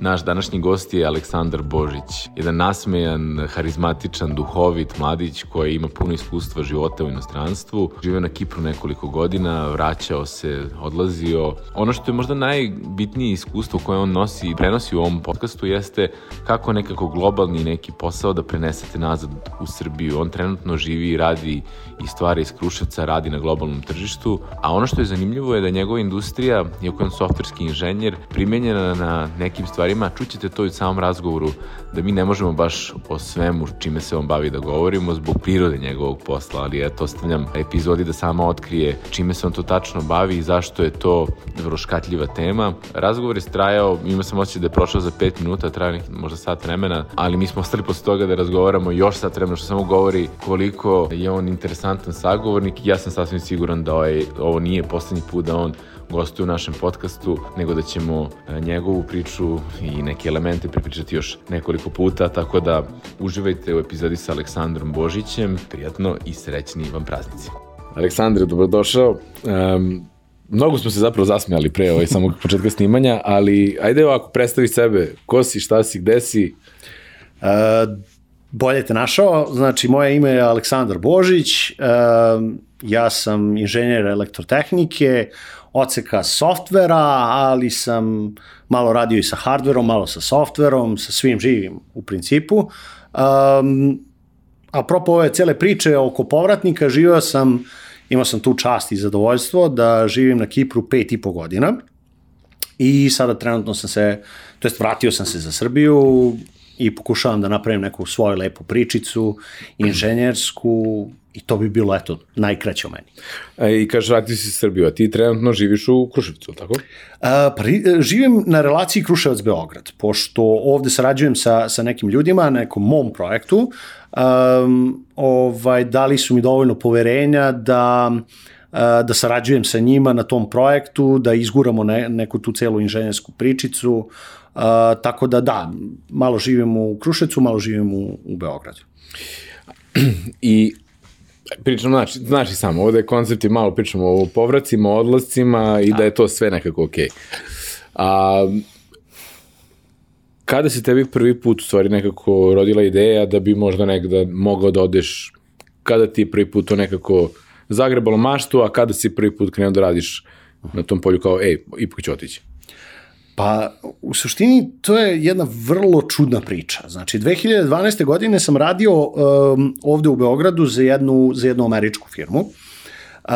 Naš današnji gost je Aleksandar Božić, jedan nasmejan, harizmatičan, duhovit mladić koji ima puno iskustva života u inostranstvu. Živeo na Kipru nekoliko godina, vraćao se, odlazio. Ono što je možda najbitnije iskustvo koje on nosi i prenosi u ovom podcastu jeste kako nekako globalni neki posao da prenesete nazad u Srbiju. On trenutno živi i radi i stvara iz Kruševca, radi na globalnom tržištu, a ono što je zanimljivo je da njegova industrija, iako je on softverski inženjer, primenjena na nekim stvarima, čućete to i u samom razgovoru, da mi ne možemo baš o svemu čime se on bavi da govorimo zbog prirode njegovog posla, ali eto, ostavljam epizodi da sama otkrije čime se on to tačno bavi i zašto je to vrlo škatljiva tema. Razgovor je trajao, ima sam osjećaj da je prošao za 5 minuta, traja nek, možda sat vremena, ali mi smo ostali posle toga da razgovaramo još sat vremena, što samo govori koliko je on interesantan sagovornik i ja sam sasvim siguran da ovaj, ovo nije poslednji put da on gostuje u našem podcastu, nego da ćemo e, njegovu priču i neke elemente pripričati još nekoliko puta, tako da uživajte u epizodi sa Aleksandrom Božićem. Prijatno i srećni vam praznici. Aleksandre, dobrodošao. Um, mnogo smo se zapravo zasmijali pre ovaj samog početka snimanja, ali ajde ovako, predstavi sebe. Ko si, šta si, gde si? Uh, bolje te našao. Znači, moje ime je Aleksandar Božić, uh, ja sam inženjer elektrotehnike, oceka softvera, ali sam malo radio i sa hardverom, malo sa softverom, sa svim živim u principu. Um, apropo ove cele priče oko povratnika, živio sam, imao sam tu čast i zadovoljstvo da živim na Kipru pet i po godina i sada trenutno sam se, to jest vratio sam se za Srbiju i pokušavam da napravim neku svoju lepu pričicu, inženjersku, I to bi bilo, eto, najkraće o meni. E, I kažeš, vrati si Srbiju, a ti trenutno živiš u Kruševcu, tako? A, pa, živim na relaciji Kruševac-Beograd, pošto ovde sarađujem sa, sa nekim ljudima na nekom mom projektu, um, ovaj, dali su mi dovoljno poverenja da da sarađujem sa njima na tom projektu, da izguramo ne, neku tu celu inženjersku pričicu, uh, tako da da, malo živim u Kruševcu, malo živim u, u Beogradu. I pričam, znači, znači samo, ovde koncept malo pričamo o povracima, odlascima i da je to sve nekako okej. Okay. A, kada se tebi prvi put u stvari nekako rodila ideja da bi možda negda mogao da odeš, kada ti je prvi put to nekako zagrebalo maštu, a kada si prvi put krenuo da radiš na tom polju kao, ej, ipak ću otići? Pa, u suštini, to je jedna vrlo čudna priča. Znači, 2012. godine sam radio um, ovde u Beogradu za jednu, za jednu američku firmu. Uh,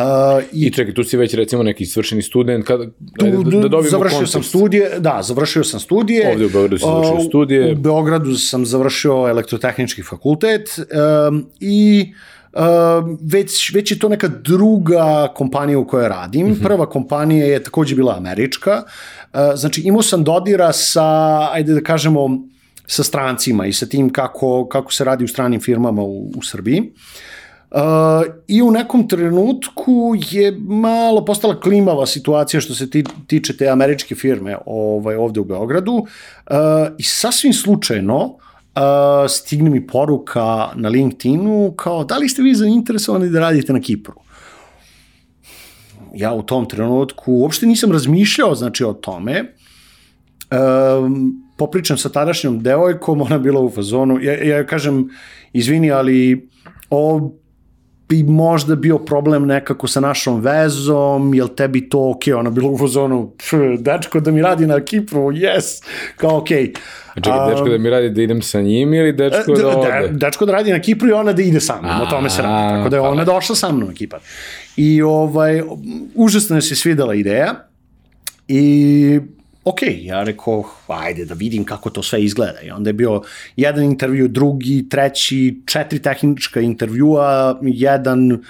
i, I čekaj, tu si već recimo neki svršeni student, kada, tu, da, da dobijemo završio kontekst. sam studije, da, završio sam studije. Ovde u Beogradu si završio uh, studije. U Beogradu sam završio elektrotehnički fakultet um, i uh, Uh, već, već je to neka druga kompanija u kojoj radim. Mm -hmm. Prva kompanija je takođe bila američka. Uh, znači imao sam dodira sa, ajde da kažemo, sa strancima i sa tim kako, kako se radi u stranim firmama u, u Srbiji. Uh, I u nekom trenutku je malo postala klimava situacija što se ti, tiče te američke firme ovaj, ovde u Beogradu uh, i sasvim slučajno uh, stigne mi poruka na LinkedInu kao da li ste vi zainteresovani da radite na Kipru? Ja u tom trenutku uopšte nisam razmišljao znači o tome. Um, popričam sa tadašnjom devojkom, ona bila u fazonu, ja, ja kažem, izvini, ali o, bi možda bio problem nekako sa našom vezom, jel tebi to ok, ona bila u fazonu, dečko da mi radi na Kipru, yes, kao ok. Čekaj, dečko da mi radi da idem sa njim ili dečko e, da, ode? dečko da radi na Kipru i ona da ide sa mnom, o tome se radi, tako da je pa ona došla sa mnom na Kipar. I ovaj, užasno je se svidela ideja i ok, ja rekao, ajde da vidim kako to sve izgleda. I onda je bio jedan intervju, drugi, treći, četiri tehnička intervjua, jedan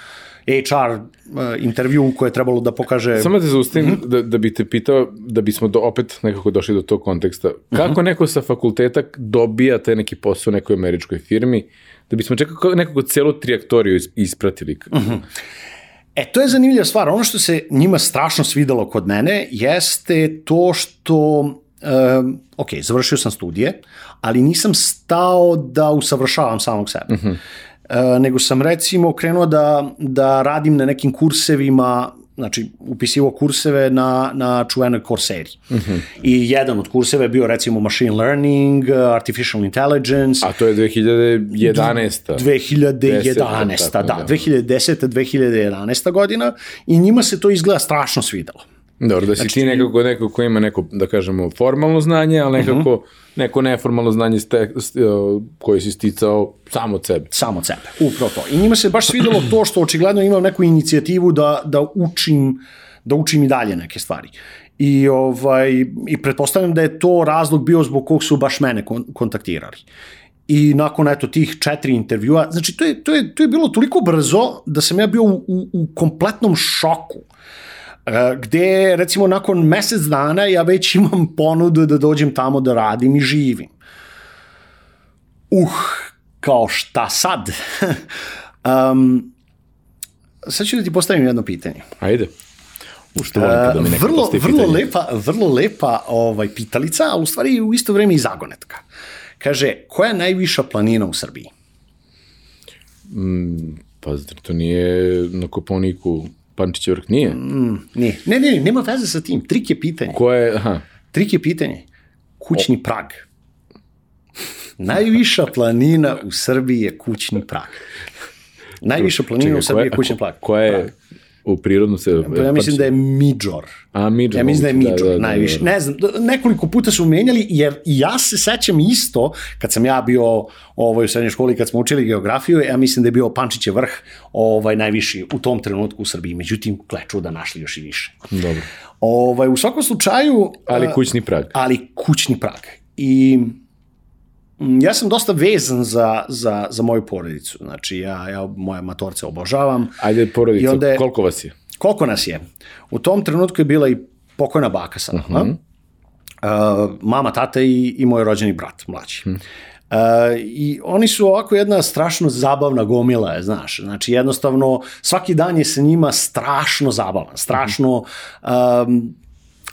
HR uh, intervju koje je trebalo da pokaže... Samo da zaustavim, mm -hmm. da, da bi te pitao, da bismo do, opet nekako došli do tog konteksta. Kako mm -hmm. neko sa fakulteta dobija taj neki posao u nekoj američkoj firmi, da bismo čekako nekako celu trijaktoriju ispratili? Mm -hmm. E, to je zanimljiva stvar. Ono što se njima strašno svidelo kod mene jeste to što um, ok, završio sam studije, ali nisam stao da usavršavam samog sebe. Uh, nego sam recimo krenuo da, da radim na nekim kursevima znači upisivo kurseve na, na čuvenoj Courseri. Uh -huh. I jedan od kurseva je bio recimo machine learning, artificial intelligence. A to je 2011. 2011, tako, da, 2010. 2011. godina i njima se to izgleda strašno svidelo. Dobro, da si znači, ti nekako neko ko ima neko, da kažemo, formalno znanje, ali nekako uh -huh. neko neformalno znanje ste, koje si sticao samo od sebe. Samo od sebe, upravo to. I njima se baš svidelo to što očigledno imam neku inicijativu da, da učim da učim i dalje neke stvari. I, ovaj, I pretpostavljam da je to razlog bio zbog kog su baš mene kon kontaktirali. I nakon eto tih četiri intervjua, znači to je, to je, to je bilo toliko brzo da sam ja bio u, u, u kompletnom šoku. Uh, E, gde recimo nakon mesec dana ja već imam ponudu da dođem tamo da radim i živim. Uh, kao šta sad? um, sad ću da ti postavim jedno pitanje. Ajde. Ušto volim kada mi neko vrlo, vrlo pitanje. lepa, vrlo lepa ovaj, pitalica, a u stvari u isto vreme i zagonetka. Kaže, koja je najviša planina u Srbiji? Mm, pa to nije na Koponiku Pančić vrh nije? Mm, nije. Ne, ne, nema veze sa tim. Trik je pitanje. Ko je, aha. Trik je pitanje. Kućni o. prag. Najviša planina u Srbiji je kućni prag. Najviša planina Čekaj, u Srbiji je kućni prag. Koja je, u prirodnu se... Pa ja mislim da je Midžor. A, Midžor. Ja mislim da je Midžor, da, da, da, najviše. Da, da. Ne znam, nekoliko puta su menjali, jer ja se sećam isto, kad sam ja bio ovaj, u srednjoj školi, kad smo učili geografiju, ja mislim da je bio Pančiće vrh ovaj, najviši u tom trenutku u Srbiji. Međutim, kleču da našli još i više. Dobro. Ovaj, u svakom slučaju... Ali kućni prag. Ali kućni prag. I ja sam dosta vezan za, za, za moju porodicu. Znači, ja, ja moje matorce obožavam. Ajde, porodica, onda je, koliko vas je? Koliko nas je? U tom trenutku je bila i pokojna baka sa nama. Uh -huh. uh, mama, tata i, i moj rođeni brat, mlađi. Uh -huh. Uh, I oni su ovako jedna strašno zabavna gomila, je, znaš. Znači, jednostavno, svaki dan je sa njima strašno zabavan, strašno um,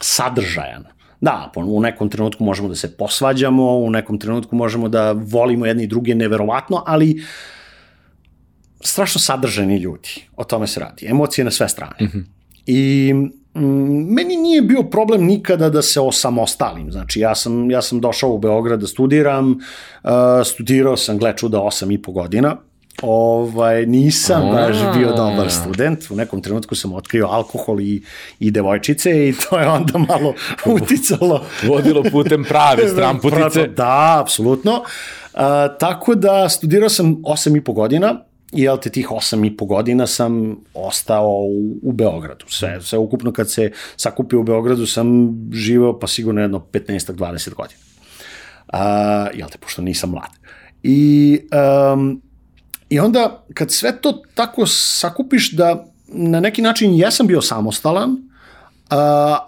sadržajan. Da, u nekom trenutku možemo da se posvađamo, u nekom trenutku možemo da volimo jedni i druge neverovatno, ali strašno sadržani ljudi, o tome se radi. Emocije na sve strane. Mm -hmm. I mm, meni nije bio problem nikada da se osamostalim. Znači, ja sam, ja sam došao u Beograd da studiram, uh, studirao sam, gle čuda, 8 i po godina, ovaj, nisam A. baš bio dobar student. U nekom trenutku sam otkrio alkohol i, i devojčice i to je onda malo uticalo. Vodilo putem prave stramputice. da, apsolutno. A, tako da studirao sam 8 i po godina i jel te tih 8 i po godina sam ostao u, u Beogradu. Sve, sve ukupno kad se sakupio u Beogradu sam živeo pa sigurno jedno 15-20 godina. A, jel te, pošto nisam mlad. I um, I onda, kad sve to tako sakupiš da na neki način jesam bio samostalan, uh,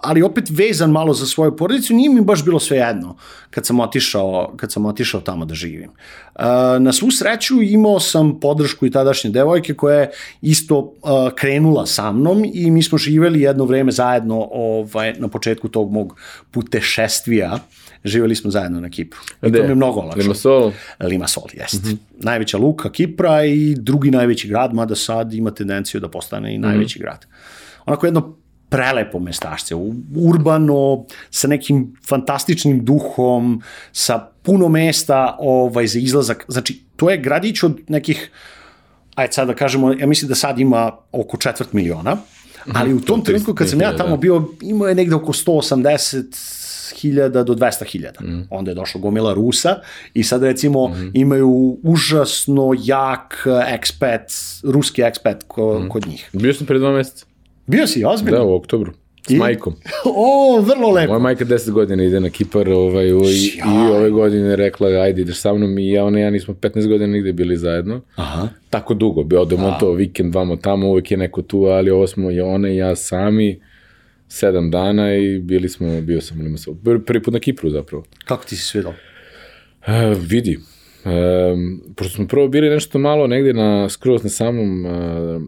ali opet vezan malo za svoju porodicu, nije mi baš bilo sve jedno kad sam otišao, kad sam otišao tamo da živim. Uh, na svu sreću imao sam podršku i tadašnje devojke koja je isto uh, krenula sa mnom i mi smo živeli jedno vreme zajedno ovaj, na početku tog mog putešestvija živjeli smo zajedno na Kipru. I to mi je mnogo olakšalo. Limassol? Limassol, jeste. Mm -hmm. Najveća luka Kipra i drugi najveći grad, mada sad ima tendenciju da postane i najveći mm -hmm. grad. Onako jedno prelepo mestašce, urbano, sa nekim fantastičnim duhom, sa puno mesta ovaj, za izlazak. Znači, to je gradić od nekih, ajde sad da kažemo, ja mislim da sad ima oko četvrt miliona, mhm. ali u tom trenutku kad sam ja tamo da. bio, imao je negde oko 180 hiljada do 200 hiljada. Mm. Onda je došla gomila Rusa i sad recimo mm. imaju užasno jak expat, ruski expat ko, mm. kod njih. Bio sam pre dva meseca. Bio si, ozbiljno? Da, u oktobru. S I? majkom. O, vrlo lepo. Moja majka 10 godina ide na Kipar ovaj, i, i ove godine rekla, ajde ideš sa mnom i ja, ona ja nismo 15 godina nigde bili zajedno. Aha. Tako dugo, bi odemo to vikend vamo tamo, uvek je neko tu, ali ovo smo i ona i ja sami sedam dana i bili smo, bio sam u Limassol. Prvi put na Kipru zapravo. Kako ti se svidao? Uh, vidi, Um, pošto smo prvo bili nešto malo negde na, skroz na samom uh,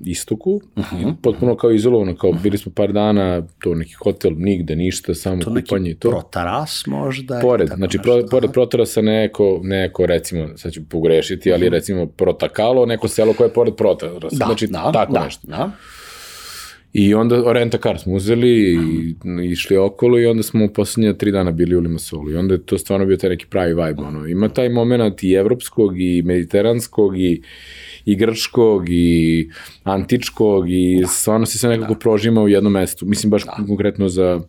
istoku, uh Mhm. -huh. potpuno kao izolovano, kao bili smo par dana, to neki hotel, nigde, ništa, samo To kupanje i to. protaras možda? Pored, znači, pro, pored Protarasa neko, neko, recimo, sad ću pogrešiti, ali recimo Protakalo, neko selo koje je pored Protarasa, Mhm. Da, znači da, tako da, nešto. Da. I onda renta kar smo uzeli i išli okolo i onda smo u posljednje tri dana bili u Limasolu i onda je to stvarno bio taj neki pravi vibe. Ono. Ima taj moment i evropskog i mediteranskog i, i grčkog i antičkog i stvarno se sve nekako prožima u jednom mestu. Mislim baš konkretno za,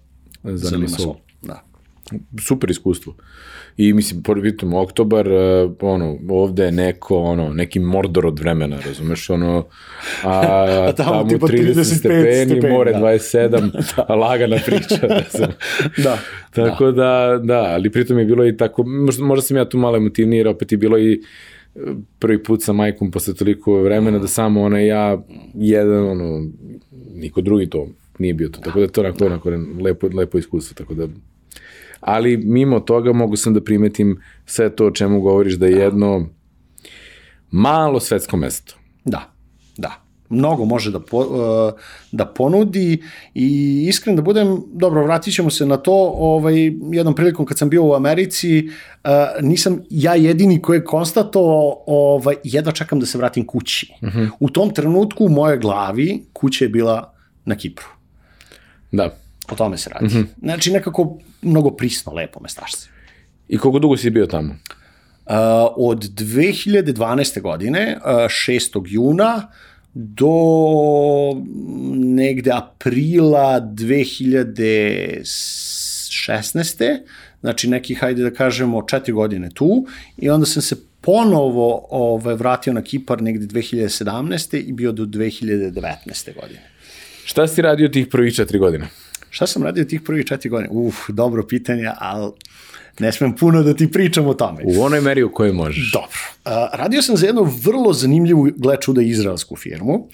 za, Za Limasol. Limasol. Da. Super iskustvo. I mislim, pritom oktobar, uh, ono, ovde je neko, ono, neki mordor od vremena, razumeš, ono, a, a tamo tamo, tipa 30 35 stepeni, stepeni, more da. 27, lagana priča, znam. Da. Tako da, da, ali pritom je bilo i tako, možda, možda sam ja tu malo emotivniji, jer opet je bilo i e, prvi put sa majkom posle toliko vremena da samo ona i ja, jedan, ono, niko drugi to nije bio to, tako da to onako, onako lepo, lepo iskustvo, tako da ali mimo toga mogu sam da primetim sve to o čemu govoriš da je jedno malo svetsko mesto. Da, da. Mnogo može da, po, uh, da ponudi i iskren da budem, dobro, vratit ćemo se na to, ovaj, jednom prilikom kad sam bio u Americi, uh, nisam ja jedini koji je konstatovao, ovaj, jedva čekam da se vratim kući. Uh -huh. U tom trenutku u mojoj glavi kuća je bila na Kipru. Da. O tome se radi. Uh -huh. Znači nekako mnogo prisno, lepo mestašce. I koliko dugo si bio tamo? Uh, od 2012. godine, uh, 6. juna, do negde aprila 2016. Znači neki, hajde da kažemo, četiri godine tu i onda sam se ponovo ovaj, vratio na Kipar negde 2017. i bio do 2019. godine. Šta si radio tih prvih četiri godine? Šta sam radio tih prvih četiri godine? Uf, dobro pitanje, ali ne smem puno da ti pričam o tome. U onoj meri u kojoj možeš. Dobro. Uh, radio sam za jednu vrlo zanimljivu, gle čuda, izraelsku firmu. Uh,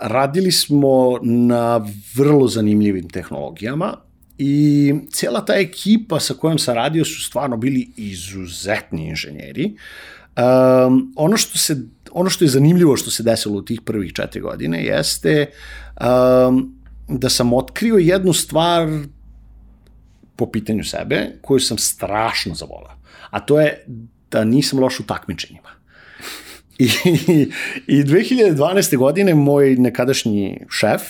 radili smo na vrlo zanimljivim tehnologijama i cijela ta ekipa sa kojom sam radio su stvarno bili izuzetni inženjeri. Um, ono, što se, ono što je zanimljivo što se desilo u tih prvih četiri godine jeste um, da sam otkrio jednu stvar po pitanju sebe, koju sam strašno zavolao. A to je da nisam loš u takmičenjima. I, I 2012. godine moj nekadašnji šef,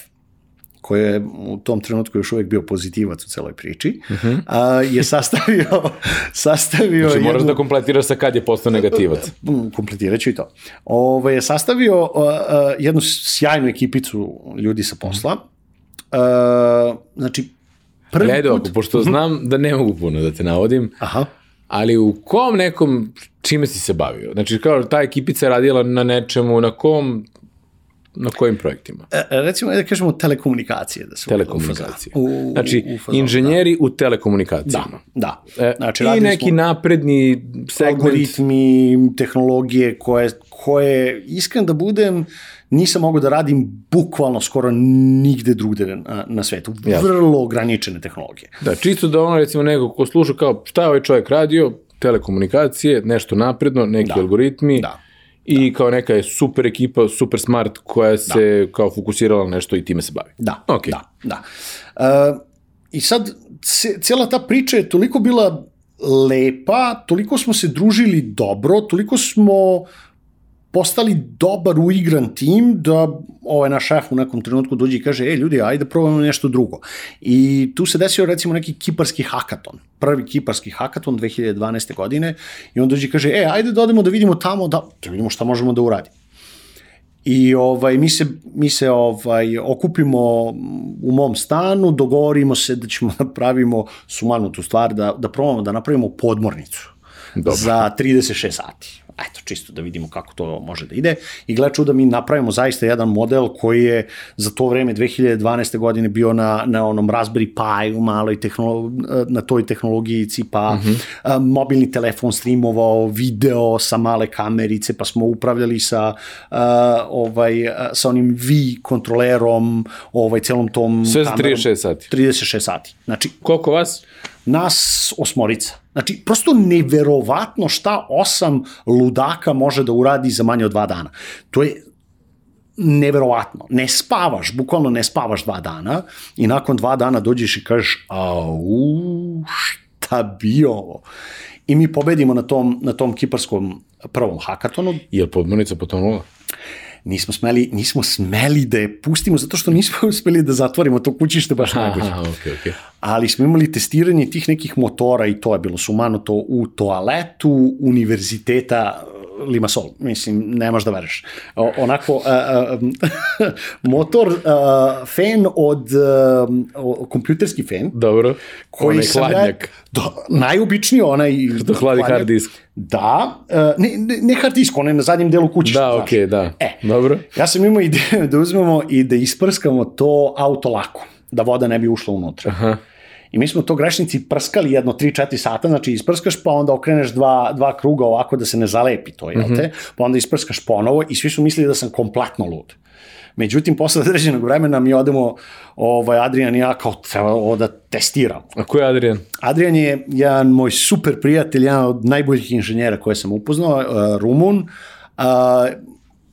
koji je u tom trenutku još uvijek bio pozitivac u celoj priči, uh -huh. a, je sastavio... sastavio Znači, moraš jednu, da kompletiraš sa kad je postao negativac. kompletirat ću i to. Ove, je sastavio uh, uh, jednu sjajnu ekipicu ljudi sa posla. Uh, znači, prvi Ajde, put... pošto znam da ne mogu puno da te navodim, Aha. ali u kom nekom, čime si se bavio? Znači, kao ta ekipica je radila na nečemu, na kom, na kojim projektima? E, recimo, da kažemo telekomunikacije. Da se Telekomunikacije. U, u, znači, u fazonu, inženjeri u Da, telekomunikacijama. da. E, Znači, I radili neki smo napredni segment. algoritmi, tehnologije koje, koje, iskren da budem, nisam mogao da radim bukvalno skoro nigde drugde na, na svetu. Vrlo ograničene tehnologije. Da, čisto da ono, recimo, neko ko sluša kao šta je ovaj čovjek radio, telekomunikacije, nešto napredno, neki Da. algoritmi, Da. i kao neka je super ekipa, super smart, koja se kao fokusirala na nešto i time se bavi. Da, Ok. da, da. Uh, I sad, cijela ta priča je toliko bila lepa, toliko smo se družili dobro, toliko smo postali dobar uigran tim da ovaj naš šef u nekom trenutku dođe i kaže, e ljudi, ajde probamo nešto drugo. I tu se desio recimo neki kiparski hakaton, prvi kiparski hakaton 2012. godine i on dođe i kaže, e, ajde da odemo da vidimo tamo, da, da vidimo šta možemo da uradimo. I ovaj mi se mi se ovaj okupimo u mom stanu, dogovorimo se da ćemo da pravimo sumanutu stvar da da probamo da napravimo podmornicu. Dobro. Za 36 sati. Eto, čisto da vidimo kako to može da ide. I gle čuda, mi napravimo zaista jedan model koji je za to vreme 2012. godine bio na, na onom Raspberry Pi u maloj tehnolo, na toj tehnologijici, pa mm -hmm. mobilni telefon streamovao video sa male kamerice, pa smo upravljali sa, uh, ovaj, uh, sa onim V kontrolerom, ovaj, celom tom Sve za kamerom. 36 sati. 36 sati. Znači, Koliko vas? Nas osmorica. Znači, prosto neverovatno šta osam ludaka može da uradi za manje od dva dana. To je neverovatno. Ne spavaš, bukvalno ne spavaš dva dana i nakon dva dana dođeš i kažeš, au, šta bi ovo? I mi pobedimo na tom, na tom kiparskom prvom hakatonu. Je li podmornica potonula? Nismo smeli, nismo smeli da je pustimo zato što nismo uspeli da zatvorimo to kućište baš najbolje. Aha, okej, okej. Ali smo imali testiranje tih nekih motora i to je bilo sumanuto u toaletu univerziteta Limassol, mislim, nemaš da veruješ. O, onako, uh, uh, motor, uh, fen od, uh, kompjuterski fen, Dobro. koji Onaj hladnjak. da, najubičniji onaj Što hladi hard disk. Da, uh, ne, ne, ne hard disk, on je na zadnjem delu kuće. Da, okej, da. E. Dobro. Ja sam imao ideju da uzmemo i da isprskamo to auto lako, da voda ne bi ušla unutra. Aha. I mi smo to grešnici prskali jedno 3-4 sata, znači isprskaš pa onda okreneš dva, dva kruga ovako da se ne zalepi to, jel te? Pa onda isprskaš ponovo i svi su mislili da sam kompletno lud. Međutim, posle određenog vremena mi odemo, ovaj, Adrian i ja kao treba ovo da testiramo. A ko je Adrian? Adrian je jedan moj super prijatelj, jedan od najboljih inženjera koje sam upoznao, uh, Rumun, uh,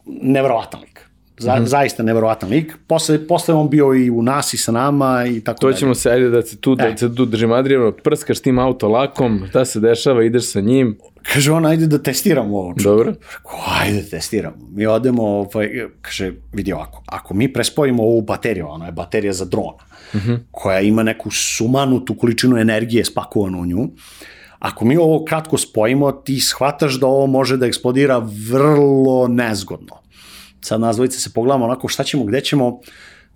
neverovatan lik. Za, mm -hmm. Zaista neverovatan lik. Posle, posle on bio i u nas i sa nama i tako To dalje. ćemo se, ajde da se tu, da E. se tu držimo Adrianu, prskaš tim auto lakom, šta se dešava, ideš sa njim, Kaže on, ajde da testiramo ovo. dobro? Rekao, ajde da testiramo. Mi odemo, ovaj, kaže, vidi ovako, ako mi prespojimo ovu bateriju, ona je baterija za drona, uh -huh. koja ima neku sumanutu količinu energije spakovanu u nju, ako mi ovo kratko spojimo, ti shvataš da ovo može da eksplodira vrlo nezgodno. Sad nas dvojice se pogledamo onako šta ćemo, gde ćemo,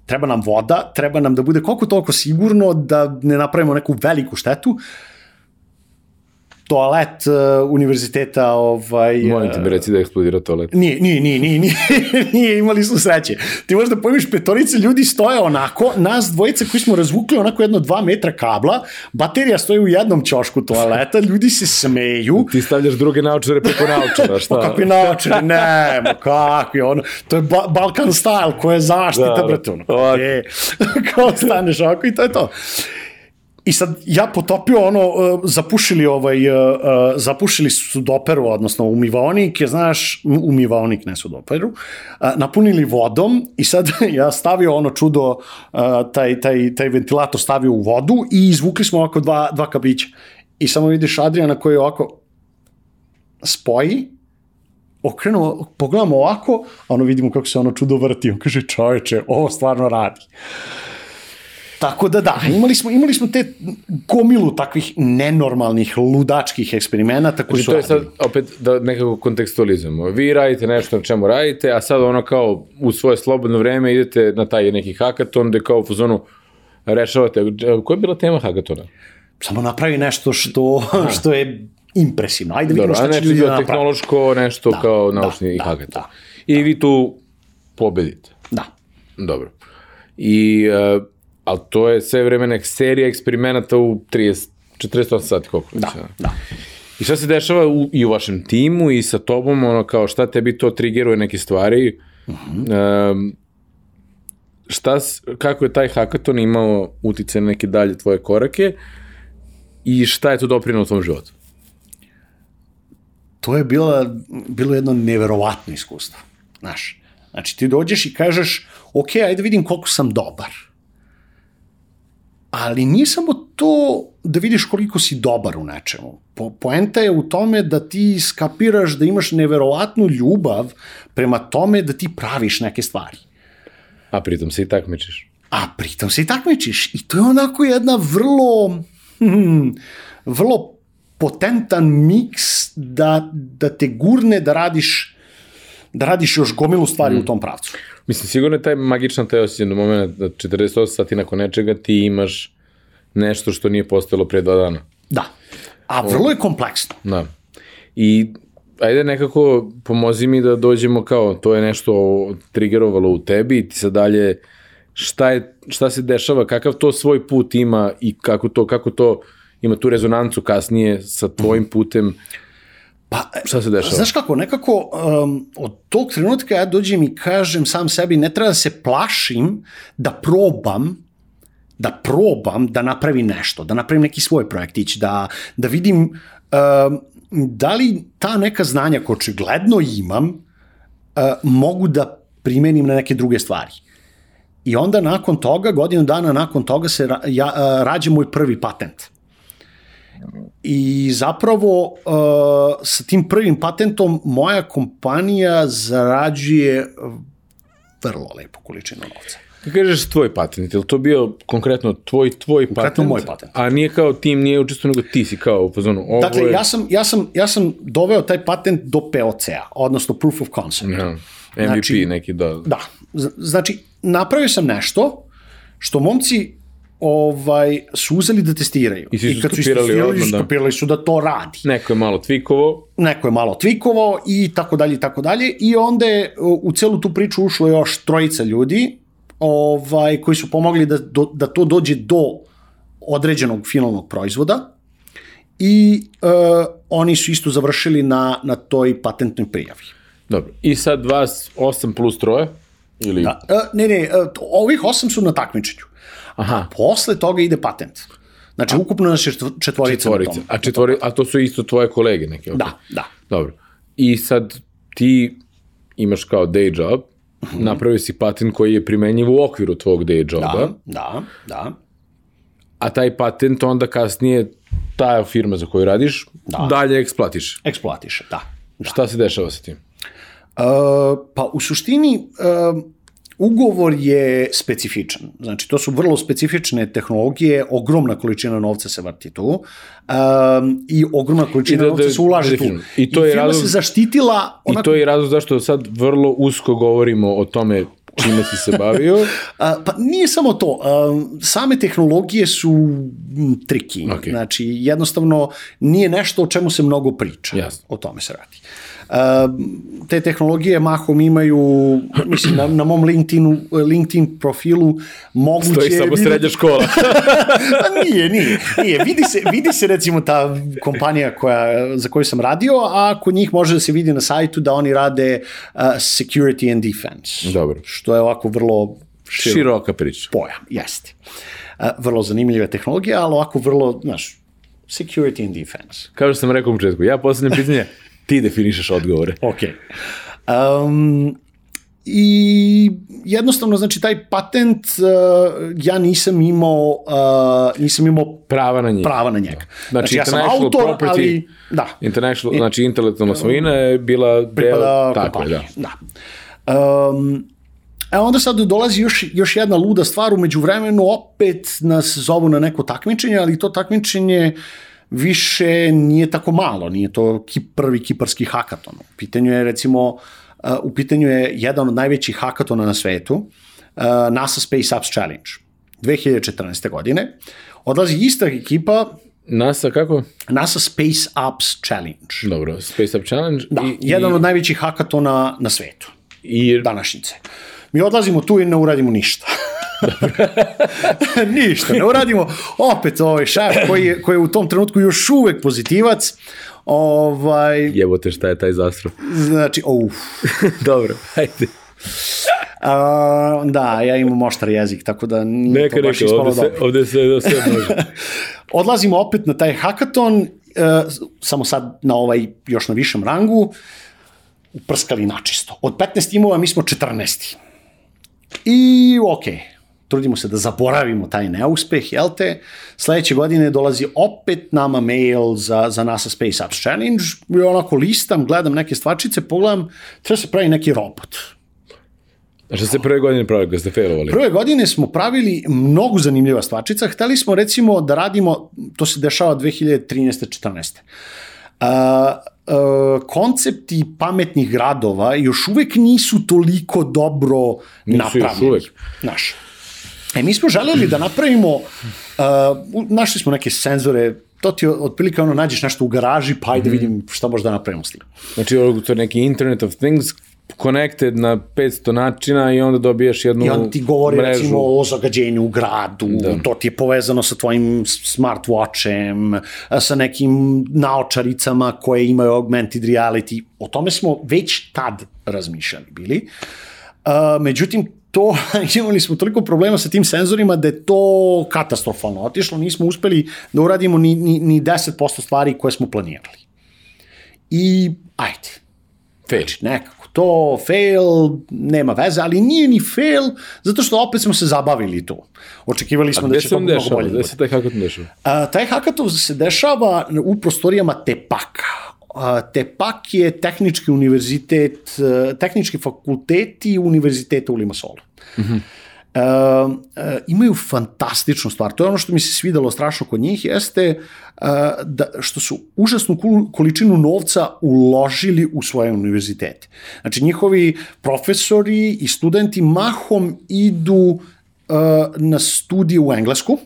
treba nam voda, treba nam da bude koliko toliko sigurno da ne napravimo neku veliku štetu, toalet uh, univerziteta ovaj Molim te mi reci da eksplodira toalet. Nije, nije, nije, nije, nije, nije, imali smo sreće. Ti možda pojmiš petorice ljudi stoje onako, nas dvojice koji smo razvukli onako jedno dva metra kabla, baterija stoji u jednom ćošku toaleta, ljudi se smeju, Ti stavljaš druge naučare preko naučara, šta? Pa kakvi naočari, ne, ma kakvi, ono, to je ba Balkan style, koja je zaštita, Da, brate, ono, ovako. e, kao staneš ovako i to je to. I sad ja potopio ono, uh, zapušili ovaj, uh, uh, zapušili sudoperu, odnosno umivaonik, je, znaš, umivaonik, ne sudoperu, napunili vodom i sad ja stavio ono čudo, taj, taj, taj ventilator stavio u vodu i izvukli smo ovako dva, dva kabića. I samo vidiš Adriana koji ovako spoji, okrenuo, pogledamo ovako, a ono vidimo kako se ono čudo vrti, on kaže čoveče, ovo stvarno radi. Tako da da, imali smo, imali smo te gomilu takvih nenormalnih, ludačkih eksperimenata koji Znači, su to je sad, radili. opet, da nekako kontekstualizujemo. Vi radite nešto na čemu radite, a sad ono kao u svoje slobodno vreme idete na taj neki hakaton gde kao u fazonu rešavate. Koja je bila tema hakatona? Samo napravi nešto što, što je impresivno. Ajde vidimo Dobro, šta će ljudi da napravi. tehnološko, nešto Da, kao da, naučni da, hakaton. da, I vi tu pobedite. Da. Dobro. I, uh, ali to je sve vreme neka serija eksperimenata u 30, 48 sati, koliko? Da, već, a? da. I šta se dešava u, i u vašem timu i sa tobom, ono kao šta tebi to trigeruje neke stvari, uh -huh. um, šta, kako je taj hakaton imao utice na neke dalje tvoje korake i šta je to doprinalo u tvom životu? to je bila, bilo jedno neverovatno iskustvo. Znaš, znači ti dođeš i kažeš, ok, ajde vidim koliko sam dobar. Ali nije samo to da vidiš koliko si dobar u nečemu. Po, poenta je u tome da ti skapiraš da imaš neverovatnu ljubav prema tome da ti praviš neke stvari. A pritom se i takmičiš. A pritom se i takmičiš. I to je onako jedna vrlo, hmm, vrlo potentan miks da, da te gurne da radiš da radiš još gomilu stvari mm. u tom pravcu. Mislim, sigurno je taj magičan taj osjećaj do momenta da 48 sati nakon nečega ti imaš nešto što nije postojalo pre dva dana. Da. A vrlo je kompleksno. Da. I ajde nekako pomozi mi da dođemo kao, to je nešto trigerovalo u tebi i ti sad dalje šta, je, šta se dešava, kakav to svoj put ima i kako to, kako to ima tu rezonancu kasnije sa tvojim putem, Pa, šta se dešava? Znaš kako, nekako um, od tog trenutka ja dođem i kažem sam sebi ne treba da se plašim da probam da probam da napravim nešto, da napravim neki svoj projektić, da, da vidim uh, da li ta neka znanja koje očigledno imam uh, mogu da primenim na neke druge stvari. I onda nakon toga, godinu dana nakon toga se ra, ja, uh, rađe moj prvi patent. I zapravo uh, sa tim prvim patentom moja kompanija zarađuje vrlo lepu količinu novca. Kad kažeš tvoj patent, je li to bio konkretno tvoj, tvoj Konkretno patent? moj patent. A nije kao tim, nije učestvo, nego ti si kao u fazonu. Ovo Dakle, je... ja sam, ja, sam, ja sam doveo taj patent do POC-a, odnosno Proof of Concept. Ja, MVP Znači- neki, da. Da, znači, napravio sam nešto što momci ovaj, su uzeli da testiraju. I su kad su skopirali istestirali, odmah, da. skopirali su da to radi. Neko je malo tvikovo, neko je malo tvikovao i tako dalje i tako dalje i onda je u celu tu priču ušlo još trojica ljudi ovaj, koji su pomogli da, do, da to dođe do određenog finalnog proizvoda i uh, oni su isto završili na, na toj patentnoj prijavi. Dobro. I sad vas 8 plus troje? Ili... Da. Uh, ne, ne, uh, ovih osam su na takmičenju. Aha, Posle toga ide patent. Znači, ukupno nas je četvor- četvorica, četvorice. na tom. A, četvori, a to su isto tvoje kolege neke? ok. Da, da. Dobro. I sad ti imaš kao day job, Mhm. napravio si patent koji je primenjiv u okviru tvog day joba, Da, da, da. a taj patent onda kasnije ta firma za koju radiš Da. dalje eksploatiš. Eksploatiše, da. Šta se dešava sa tim? Uh, pa u suštini uh, ugovor je specifičan. Znači, to su vrlo specifične tehnologije, ogromna količina novca se vrti tu um, i ogromna količina I da- novca da- se ulaže tu. I to je firma razlog- se zaštitila I to je razlog zašto sad vrlo usko govorimo o tome čime si se bavio. A, pa nije samo to, a, same tehnologije su triki, Ok. znači jednostavno nije nešto o čemu se mnogo priča, Jasno. o tome se radi. A, te tehnologije mahom imaju, mislim, na, na mom LinkedInu, LinkedIn profilu moguće... Stoji samo videti- srednja škola. Pa nije, nije, nije. Vidi se, vidi se recimo ta kompanija koja, za koju sam radio, a kod njih može da se vidi na sajtu da oni rade uh, security and defense. Dobro. Što je ovako vrlo širok Široka priča. pojam, jeste. Uh, vrlo zanimljiva tehnologija, ali ovako vrlo, znaš, security and defense. Kao što sam rekao u početku, ja postavljam pitanje, ti definišeš odgovore. Ok. Um, I jednostavno, znači, taj patent uh, ja nisam imao, uh, nisam imao Prava na njih. prava na njega. Znači, ja sam autor, property- ali da, International, znači intelektualna svojina je bila deo, pripada tako da. da. Um, E onda sad dolazi još, još jedna luda stvar, umeđu vremenu opet nas zovu na neko takmičenje, ali to takmičenje više nije tako malo, nije to prvi kiparski hakaton. U pitanju je recimo, uh, u pitanju je jedan od najvećih hakatona na svetu, uh, NASA Space Apps Challenge, 2014. godine. Odlazi ista ekipa, NASA kako? NASA Space Apps Challenge. Dobro, Space Up Challenge. Da, i, jedan i, od najvećih hakatona na svetu, i, današnjice. Mi odlazimo tu i ne uradimo ništa. ništa, ne uradimo. Opet ovaj šef koji je, koji je u tom trenutku još uvek pozitivac, ovaj, Jebote šta je taj zastrov. znači, uf. Dobro, hajde. A, da, ja imam oštar jezik, tako da nije Neka, to baš neka, ovde se, ovde se sve može. Odlazimo opet na taj hakaton, uh, samo sad na ovaj još na višem rangu, uprskali načisto. Od 15 timova mi smo 14. I okej, trudimo se da zaboravimo taj neuspeh, jel te? Sledeće godine dolazi opet nama mail za, za NASA Space Apps Challenge i onako listam, gledam neke stvarčice, pogledam, treba se pravi neki robot. A šta ste prve godine pravili kad ste failovali? Prve godine smo pravili mnogo zanimljiva stvarčica. Hteli smo recimo da radimo, to se dešava 2013. 14. Uh, uh, koncepti pametnih gradova još uvek nisu toliko dobro Nisu još napravljeni. uvek. Znaš. E, mi smo želeli da napravimo, uh, našli smo neke senzore, to ti otprilike ono, nađeš nešto u garaži, pa ajde vidim šta možda da napravimo s tim. Znači, to je neki Internet of Things connected na 500 načina i onda dobijaš jednu I on ti govori mrežu. recimo o zagađenju u gradu, da. to ti je povezano sa tvojim smartwatchem, sa nekim naočaricama koje imaju augmented reality. O tome smo već tad razmišljali bili. Uh, međutim, to, imali smo toliko problema sa tim senzorima da je to katastrofalno otišlo, nismo uspeli da uradimo ni, ni, ni 10% stvari koje smo planirali. I, ajde, Fail. Znači, nekako to, fail, nema veze, ali nije ni fail, zato što opet smo se zabavili tu. Očekivali smo da će to mnogo dešava? bolje. Gde se taj hackathon dešava? A, taj hackathon se dešava u prostorijama Tepaka. A, Tepak je tehnički univerzitet, e, tehnički fakulteti univerziteta u Limasolu. Mm -hmm. Uh, uh, imaju fantastičnu stvar. To je ono što mi se svidelo strašno kod njih, jeste uh, da, što su užasnu kol- količinu novca uložili u svoje univerzitete. Znači, njihovi profesori i studenti mahom idu na studije u Englesku,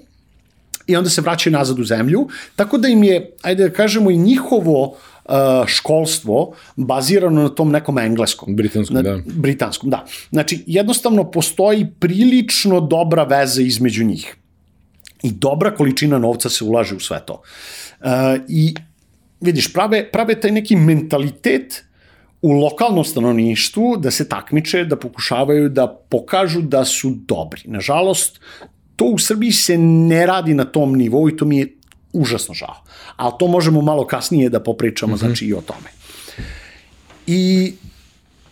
i onda se vraćaju nazad u zemlju, tako da im je, ajde da kažemo, i njihovo uh, školstvo bazirano na tom nekom engleskom. Britanskom, na, da. Britanskom, da. Znači, jednostavno postoji prilično dobra veza između njih. I dobra količina novca se ulaže u sve to. Uh, I vidiš, prave, prave taj neki mentalitet u lokalnom stanovništvu da se takmiče, da pokušavaju da pokažu da su dobri. Nažalost, to u Srbiji se ne radi na tom nivou i to mi je užasno žao. Ali to možemo malo kasnije da popričamo, mm -hmm. znači i o tome. I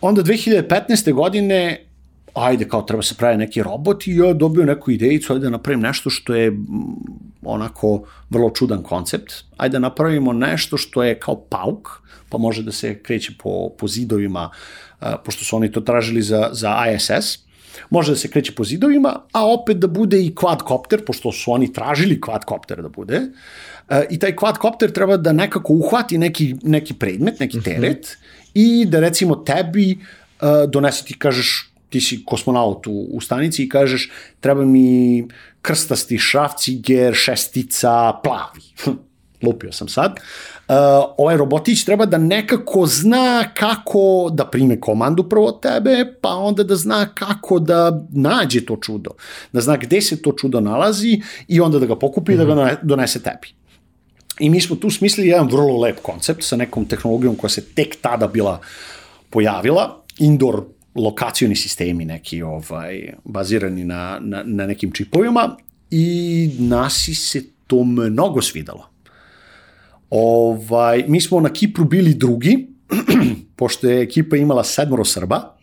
onda 2015. godine ajde, kao treba se pravi neki robot i ja dobio neku idejicu, ajde da napravim nešto što je onako vrlo čudan koncept. Ajde da napravimo nešto što je kao pauk, pa može da se kreće po, po zidovima, a, pošto su oni to tražili za, za ISS. Može da se kreće po zidovima, a opet da bude i quadcopter, pošto su oni tražili quadcopter da bude. A, I taj quadcopter treba da nekako uhvati neki, neki predmet, neki teret, mm -hmm. i da recimo tebi a, donese ti kažeš ti si kosmonaut u, u stanici i kažeš treba mi krstasti šrafciger, šestica, plavi. Lupio sam sad. Uh, ovaj robotić treba da nekako zna kako da prime komandu prvo od tebe, pa onda da zna kako da nađe to čudo. Da zna gde se to čudo nalazi i onda da ga pokupi i mm -hmm. da ga donese tebi. I mi smo tu smislili jedan vrlo lep koncept sa nekom tehnologijom koja se tek tada bila pojavila, indoor lokacioni sistemi neki ovaj bazirani na, na, na nekim čipovima i nasi se to mnogo svidalo. Ovaj, mi smo na Kipru bili drugi, pošto je ekipa imala sedmoro Srba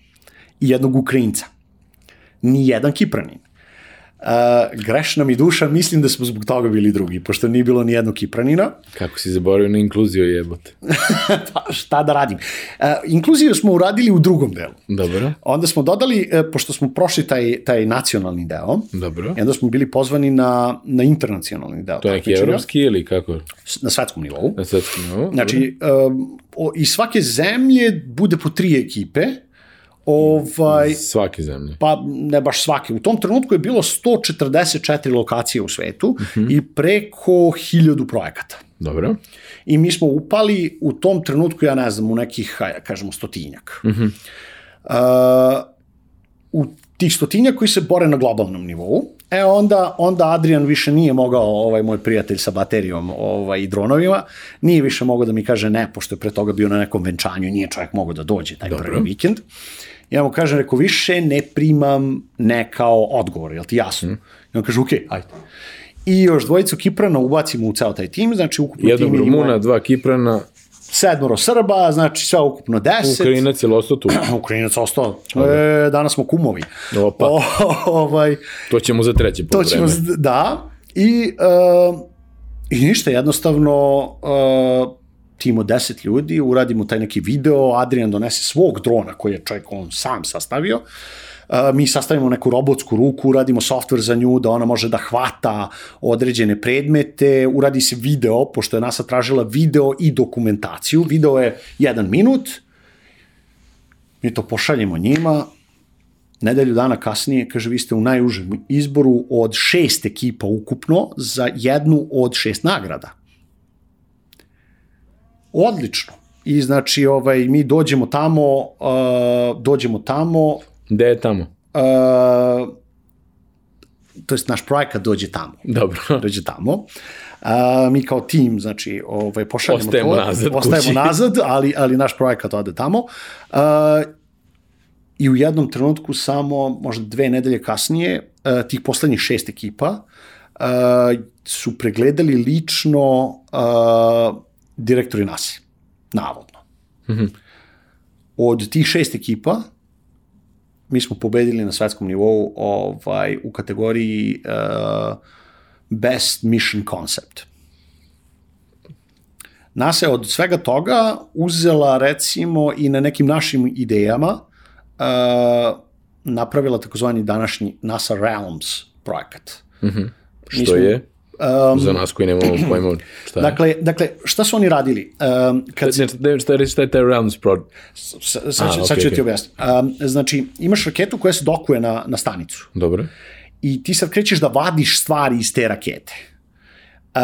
i jednog Ukrajinca. Ni jedan Kipranin. Uh, grešna mi duša, mislim da smo zbog toga bili drugi, pošto nije bilo ni jednog Kipranina. Kako si zaboravio na inkluziju jebote? pa šta da radim? Uh, inkluziju smo uradili u drugom delu. Dobro. Onda smo dodali, uh, pošto smo prošli taj, taj nacionalni deo, Dobro. i onda smo bili pozvani na, na internacionalni deo. To je neki evropski ili kako? Na svetskom nivou. Na svetskom nivou? Znači, um, o, iz svake zemlje bude po tri ekipe, ovaj, Svake zemlje. pa ne baš svake. U tom trenutku je bilo 144 lokacije u svetu uh -huh. i preko 1000 projekata. Dobro. I mi smo upali u tom trenutku, ja ne znam, u nekih, hajde, kažemo, stotinjak. Uh -huh. uh, u tih stotinjak koji se bore na globalnom nivou, e onda, onda Adrian više nije mogao, ovaj moj prijatelj sa baterijom ovaj, i dronovima, nije više mogao da mi kaže ne, pošto je pre toga bio na nekom venčanju i nije čovjek mogao da dođe taj Dobro. prvi vikend. Ja mu kažem, rekao, više ne primam ne kao odgovor, jel ti jasno? Mm. I on kaže, okej, okay, ajde. I još dvojicu Kiprana ubacimo u ceo taj tim, znači ukupno Jednog tim Rumuna, imamo dva Kiprana, sedmoro Srba, znači sve ukupno deset. Ukrajinac je ostao tu. Ukrajinac ostao. E, danas smo kumovi. Opa. O, ovaj, To ćemo za treći to pol ćemo, vreme. da. I, uh, I ništa, jednostavno uh, tim od deset ljudi, uradimo taj neki video, Adrian donese svog drona koji je čovjek on sam sastavio, Uh, mi sastavimo neku robotsku ruku, uradimo software za nju da ona može da hvata određene predmete, uradi se video, pošto je NASA tražila video i dokumentaciju. Video je jedan minut, mi to pošaljemo njima, nedelju dana kasnije, kaže, vi ste u najužem izboru od šest ekipa ukupno za jednu od šest nagrada. Odlično. I znači, ovaj, mi dođemo tamo, uh, dođemo tamo, Gde je tamo? uh, to jest naš projekat dođe tamo. Dobro. Dođe tamo. A, mi kao tim, znači, ovaj, pošaljemo Ostajemo to. nazad Ostajemo kući. nazad, ali, ali naš projekat ode tamo. A, i u jednom trenutku samo, možda dve nedelje kasnije, uh, tih poslednjih šest ekipa uh, su pregledali lično uh, direktori NASA, navodno. Mm -hmm. Od tih šest ekipa, mi smo pobedili na svetskom nivou ovaj, u kategoriji uh, Best Mission Concept. NASA je od svega toga uzela recimo i na nekim našim idejama uh, napravila takozvani današnji NASA Realms projekat. Mm -hmm. Što smo, je? Um, Za nas koji nemamo pojma šta je. Dakle, dakle, šta su oni radili? Um, kad ne, ne, šta, je, šta je taj Realms Pro? Sad, sad, A, sad ću okay. ti objasniti. Um, znači, imaš raketu koja se dokuje na, na stanicu. Dobro. I ti sad krećeš da vadiš stvari iz te rakete. Uh,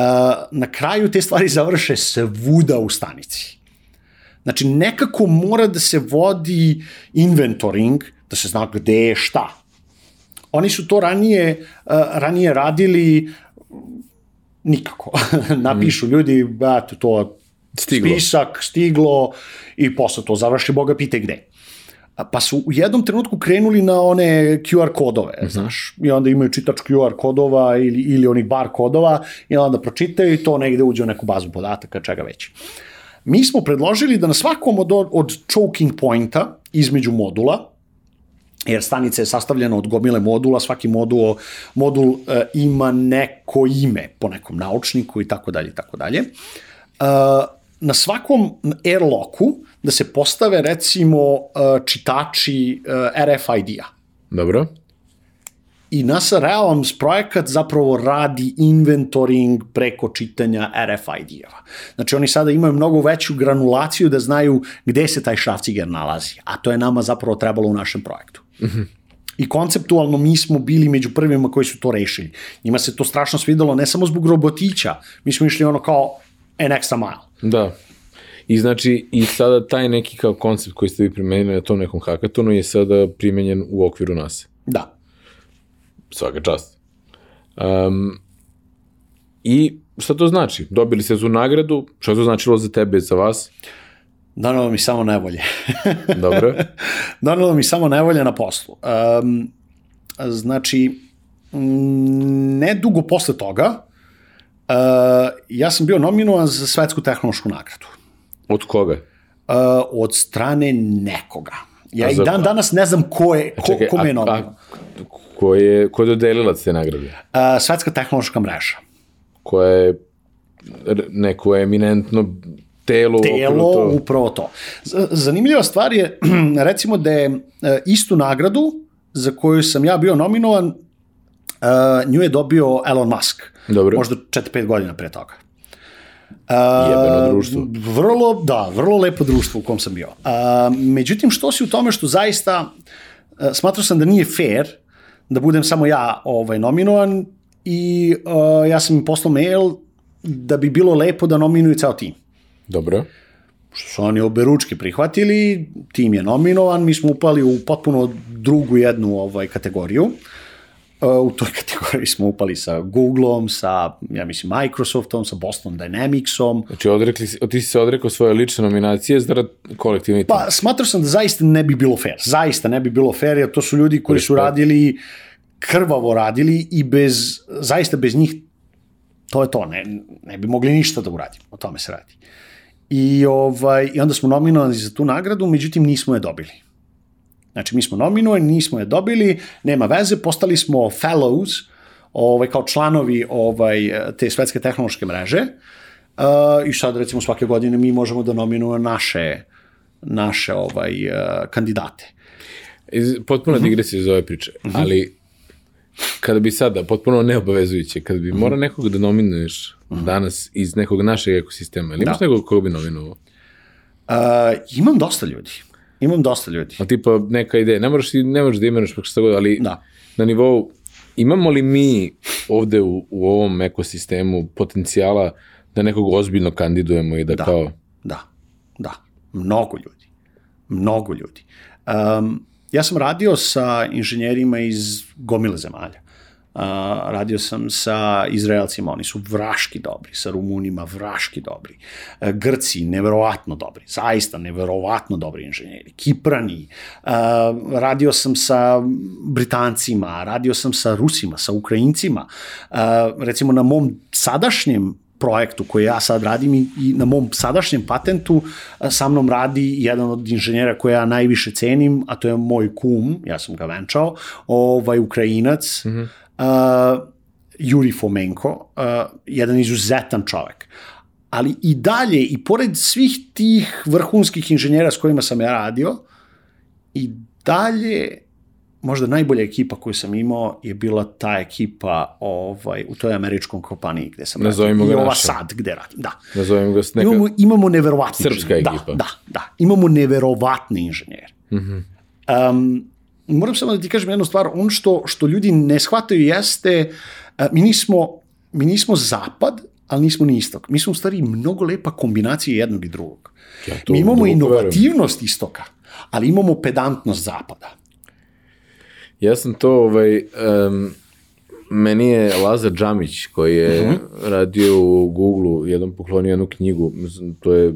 na kraju te stvari završe svuda u stanici. Znači, nekako mora da se vodi inventoring, da se zna gde je šta. Oni su to ranije, uh, ranije radili nikako. Napišu mm. ljudi, eto, to stiglo. spisak, stiglo i posle to završi, Boga pite gde. Pa su u jednom trenutku krenuli na one QR kodove, mm -hmm. znaš, i onda imaju čitač QR kodova ili, ili onih bar kodova i onda pročitaju i to negde uđe u neku bazu podataka, čega već. Mi smo predložili da na svakom od, od choking pointa između modula, jer stanica je sastavljena od gomile modula, svaki modul, modul uh, ima neko ime po nekom naučniku i tako dalje i tako dalje. Uh, na svakom airlocku da se postave recimo uh, čitači uh, RFID-a. Dobro. I NASA Realms projekat zapravo radi inventoring preko čitanja RFID-eva. Znači oni sada imaju mnogo veću granulaciju da znaju gde se taj šrafciger nalazi, a to je nama zapravo trebalo u našem projektu. Mm -hmm. I konceptualno mi smo bili među prvima koji su to rešili. Njima se to strašno svidelo, ne samo zbog robotića, mi smo išli ono kao an extra mile. Da. I znači, i sada taj neki kao koncept koji ste vi primenili na tom nekom hakatonu je sada primenjen u okviru nas. Da. Svaka čast. Um, I šta to znači? Dobili ste tu nagradu, šta to značilo za tebe, za vas? Donalo mi samo nevolje. Dobro. Donalo mi samo nevolje na poslu. Um, znači, ne dugo posle toga, uh, ja sam bio nominovan za svetsku tehnološku nagradu. Od koga? Uh, od strane nekoga. Ja i dan danas ne znam ko je, ko, Čekaj, ko me je nominovan. Ko je, ko je dodelilac te nagrade? Uh, svetska tehnološka mreža. Koja je neko eminentno telo. Telo, to. upravo to. Zanimljiva stvar je, recimo da je e, istu nagradu za koju sam ja bio nominovan, uh, nju je dobio Elon Musk. Dobro. Možda 4-5 godina pre toga. Uh, Jebeno društvo. Vrlo, da, vrlo lepo društvo u kom sam bio. Međutim, što si u tome što zaista, smatrao sam da nije fair da budem samo ja ovaj, nominovan i ja sam im poslao mail da bi bilo lepo da nominuju ceo tim. Dobro. Što su oni oberučki prihvatili, tim je nominovan, mi smo upali u potpuno drugu jednu ovaj, kategoriju. Uh, u toj kategoriji smo upali sa Googleom, sa, ja mislim, Microsoftom, sa Boston Dynamicsom. Znači, odrekli, ti si se odrekao svoje lične nominacije za kolektivni tim? Pa, smatrao sam da zaista ne bi bilo fair. Zaista ne bi bilo fair, jer to su ljudi koji su radili, krvavo radili i bez, zaista bez njih to je to, ne, ne bi mogli ništa da uradimo, o tome se radi. I, ovaj, I onda smo nominovani za tu nagradu, međutim nismo je dobili. Znači, mi smo nominovani, nismo je dobili, nema veze, postali smo fellows, ovaj, kao članovi ovaj, te svetske tehnološke mreže uh, i sad, recimo, svake godine mi možemo da nominujemo naše, naše ovaj, uh, kandidate. Potpuno digresija iz ove priče, -huh. ali kada bi sada, potpuno neobavezujuće, kada bi mora nekog da nominuješ. Danas iz nekog našeg ekosistema, ili imaš da. nekog koga bi nominovao? Uh, imam dosta ljudi. Imam dosta ljudi. A tipa neka ideja, ne moraš, ne moraš da imenuješ pa šta god, ali da. na nivou, imamo li mi ovde u, u ovom ekosistemu potencijala da nekog ozbiljno kandidujemo i da, da. kao... Da, da. Mnogo ljudi. Mnogo ljudi. Um, ja sam radio sa inženjerima iz gomile zemalja. Radio sam sa Izraelcima, oni su vraški dobri, sa Rumunima vraški dobri, uh, Grci neverovatno dobri, zaista neverovatno dobri inženjeri, Kiprani, uh, radio sam sa Britancima, radio sam sa Rusima, sa Ukrajincima, uh, recimo na mom sadašnjem projektu koji ja sad radim i, i na mom sadašnjem patentu sa mnom radi jedan od inženjera koje ja najviše cenim, a to je moj kum, ja sam ga venčao, ovaj Ukrajinac, mm -hmm. Uh, Juri Fomenko, uh, jedan izuzetan čovek. Ali i dalje, i pored svih tih vrhunskih inženjera s kojima sam ja radio, i dalje možda najbolja ekipa koju sam imao je bila ta ekipa ovaj, u toj američkom kompaniji gde sam Nazovimo radio. I ova naša. sad gde radim, da. Nazovimo ga neka... Imamo, imamo neverovatne Srpska inženjere. ekipa. Da, da, da. Imamo neverovatne inženjere. Mm Mhm. -hmm. um, moram samo da ti kažem jednu stvar, ono što, što ljudi ne shvataju jeste, uh, mi nismo, mi nismo zapad, ali nismo ni istok. Mi smo u stvari mnogo lepa kombinacija jednog i drugog. Ja mi imamo inovativnost istoka, ali imamo pedantnost zapada. Ja sam to, ovaj, um, meni je Lazar Džamić, koji je uh -huh. radio u Google-u, jednom poklonio jednu knjigu, to je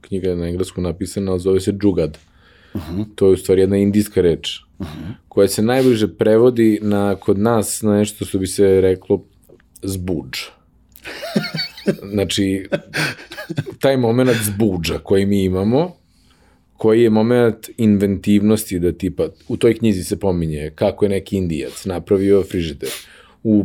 knjiga na engleskom napisana, ali zove se Džugad. Uh -huh. To je u stvari jedna indijska reč, uh -huh. koja se najbliže prevodi na, kod nas na nešto što bi se reklo zbuđ. znači, taj moment zbuđa koji mi imamo, koji je moment inventivnosti da tipa, u toj knjizi se pominje kako je neki indijac napravio frižider u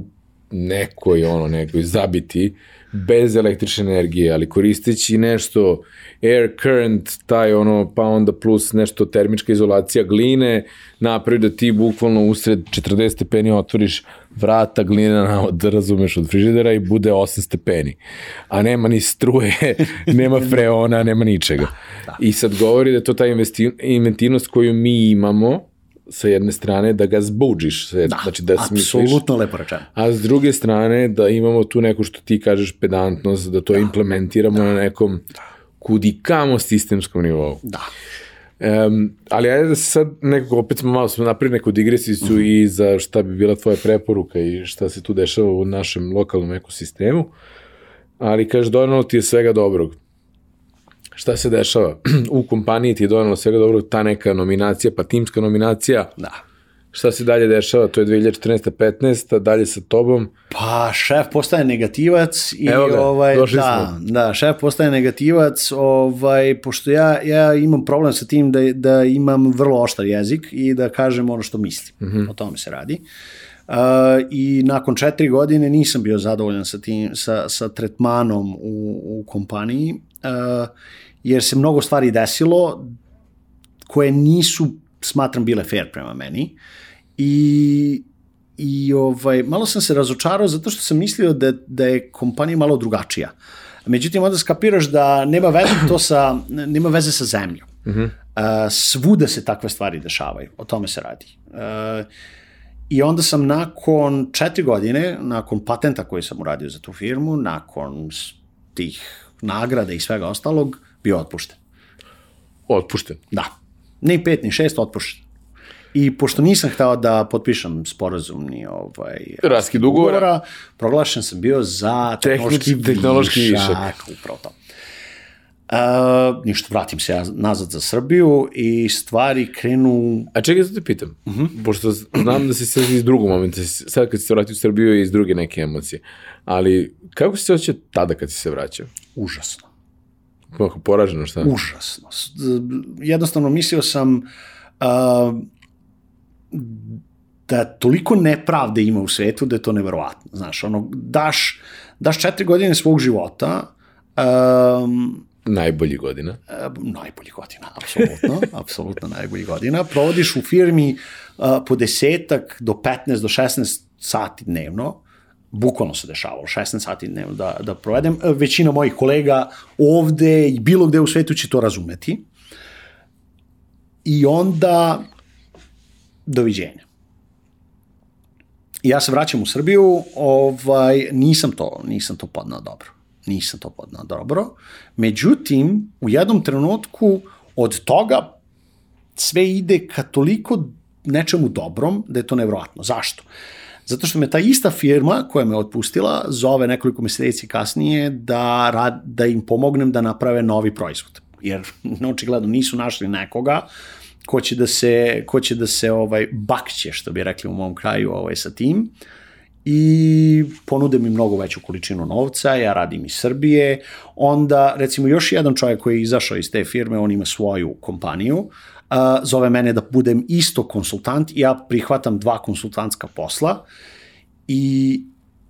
nekoj, ono, nekoj zabiti, bez električne energije, ali koristeći nešto air current, taj ono, pa onda plus nešto termička izolacija gline, napravi da ti bukvalno usred 40 stepeni otvoriš vrata glinena, da razumeš, od frižidera i bude 8 stepeni. A nema ni struje, nema freona, nema ničega. I sad govori da je to ta inventivnost koju mi imamo, sa jedne strane da ga zbuđiš, sve, Da, znači da smisliš, apsolutno lepo rečeno. a s druge strane da imamo tu neku što ti kažeš pedantnost, da to da, implementiramo da, na nekom kudikamo sistemskom nivou. Da. Um, ali ajde da se sad nekako, opet smo malo smo napravili neku digresicu mm. i za šta bi bila tvoja preporuka i šta se tu dešava u našem lokalnom ekosistemu. Ali kaže, donalo ti je svega dobrog. Šta se dešava? u kompaniji ti je donalo svega dobrog ta neka nominacija, pa timska nominacija. Da. Šta se dalje dešava? To je 2014. 15. dalje sa tobom. Pa šef postaje negativac i Evo ga, ovaj došli da, smo. da, šef postaje negativac, ovaj pošto ja ja imam problem sa tim da da imam vrlo oštar jezik i da kažem ono što mislim. Mm. -hmm. O tome se radi. Uh, I nakon četiri godine nisam bio zadovoljan sa, tim, sa, sa tretmanom u, u kompaniji, uh, jer se mnogo stvari desilo koje nisu, smatram, bile fair prema meni. I, i ovaj, malo sam se razočarao zato što sam mislio da, da je kompanija malo drugačija. Međutim, onda skapiraš da nema veze to sa, nema veze sa zemljom. Mm -hmm. uh, svuda se takve stvari dešavaju, o tome se radi. Uh, I onda sam nakon četiri godine, nakon patenta koji sam uradio za tu firmu, nakon tih nagrada i svega ostalog, bio otpušten. Otpušten. Da. Ni pet, ni šest, otpušten. I pošto nisam hteo da potpišem sporazum ni ovaj Raskid ugovora. proglašen sam bio za tehnološki, Tehnički- tehnološki višak. Upravo to. Uh, ništa, vratim se ja nazad za Srbiju i stvari krenu... A čekaj, da te pitam, uh -huh. pošto znam da si sad iz drugog momenta, sad kad si se vratio u Srbiju je iz druge neke emocije, ali kako si se osjećao tada kad si se vraćao? Užasno. Kako poraženo, šta? Užasno. Jednostavno mislio sam uh, da toliko nepravde ima u svetu da je to neverovatno. Znaš, ono, daš, daš četiri godine svog života, um, Najbolji godina. E, najbolji godina, apsolutno, apsolutno najbolji godina. Provodiš u firmi uh, po desetak do 15 do 16 sati dnevno, bukvalno se dešavalo, 16 sati dnevno da, da provedem. E, Većina mojih kolega ovde i bilo gde u svetu će to razumeti. I onda, doviđenja. Ja se vraćam u Srbiju, ovaj, nisam to, nisam to podnao dobro. Nisam to podnao dobro. Međutim, u jednom trenutku od toga sve ide ka toliko nečemu dobrom da je to nevrovatno. Zašto? Zato što me ta ista firma koja me otpustila zove nekoliko meseci kasnije da, rad, da im pomognem da naprave novi proizvod. Jer očigledno nisu našli nekoga ko će da se, ko će da se ovaj, bakće, što bi rekli u mom kraju, ovaj, sa tim i ponude mi mnogo veću količinu novca, ja radim iz Srbije, onda recimo još jedan čovjek koji je izašao iz te firme, on ima svoju kompaniju, uh, zove mene da budem isto konsultant i ja prihvatam dva konsultantska posla i,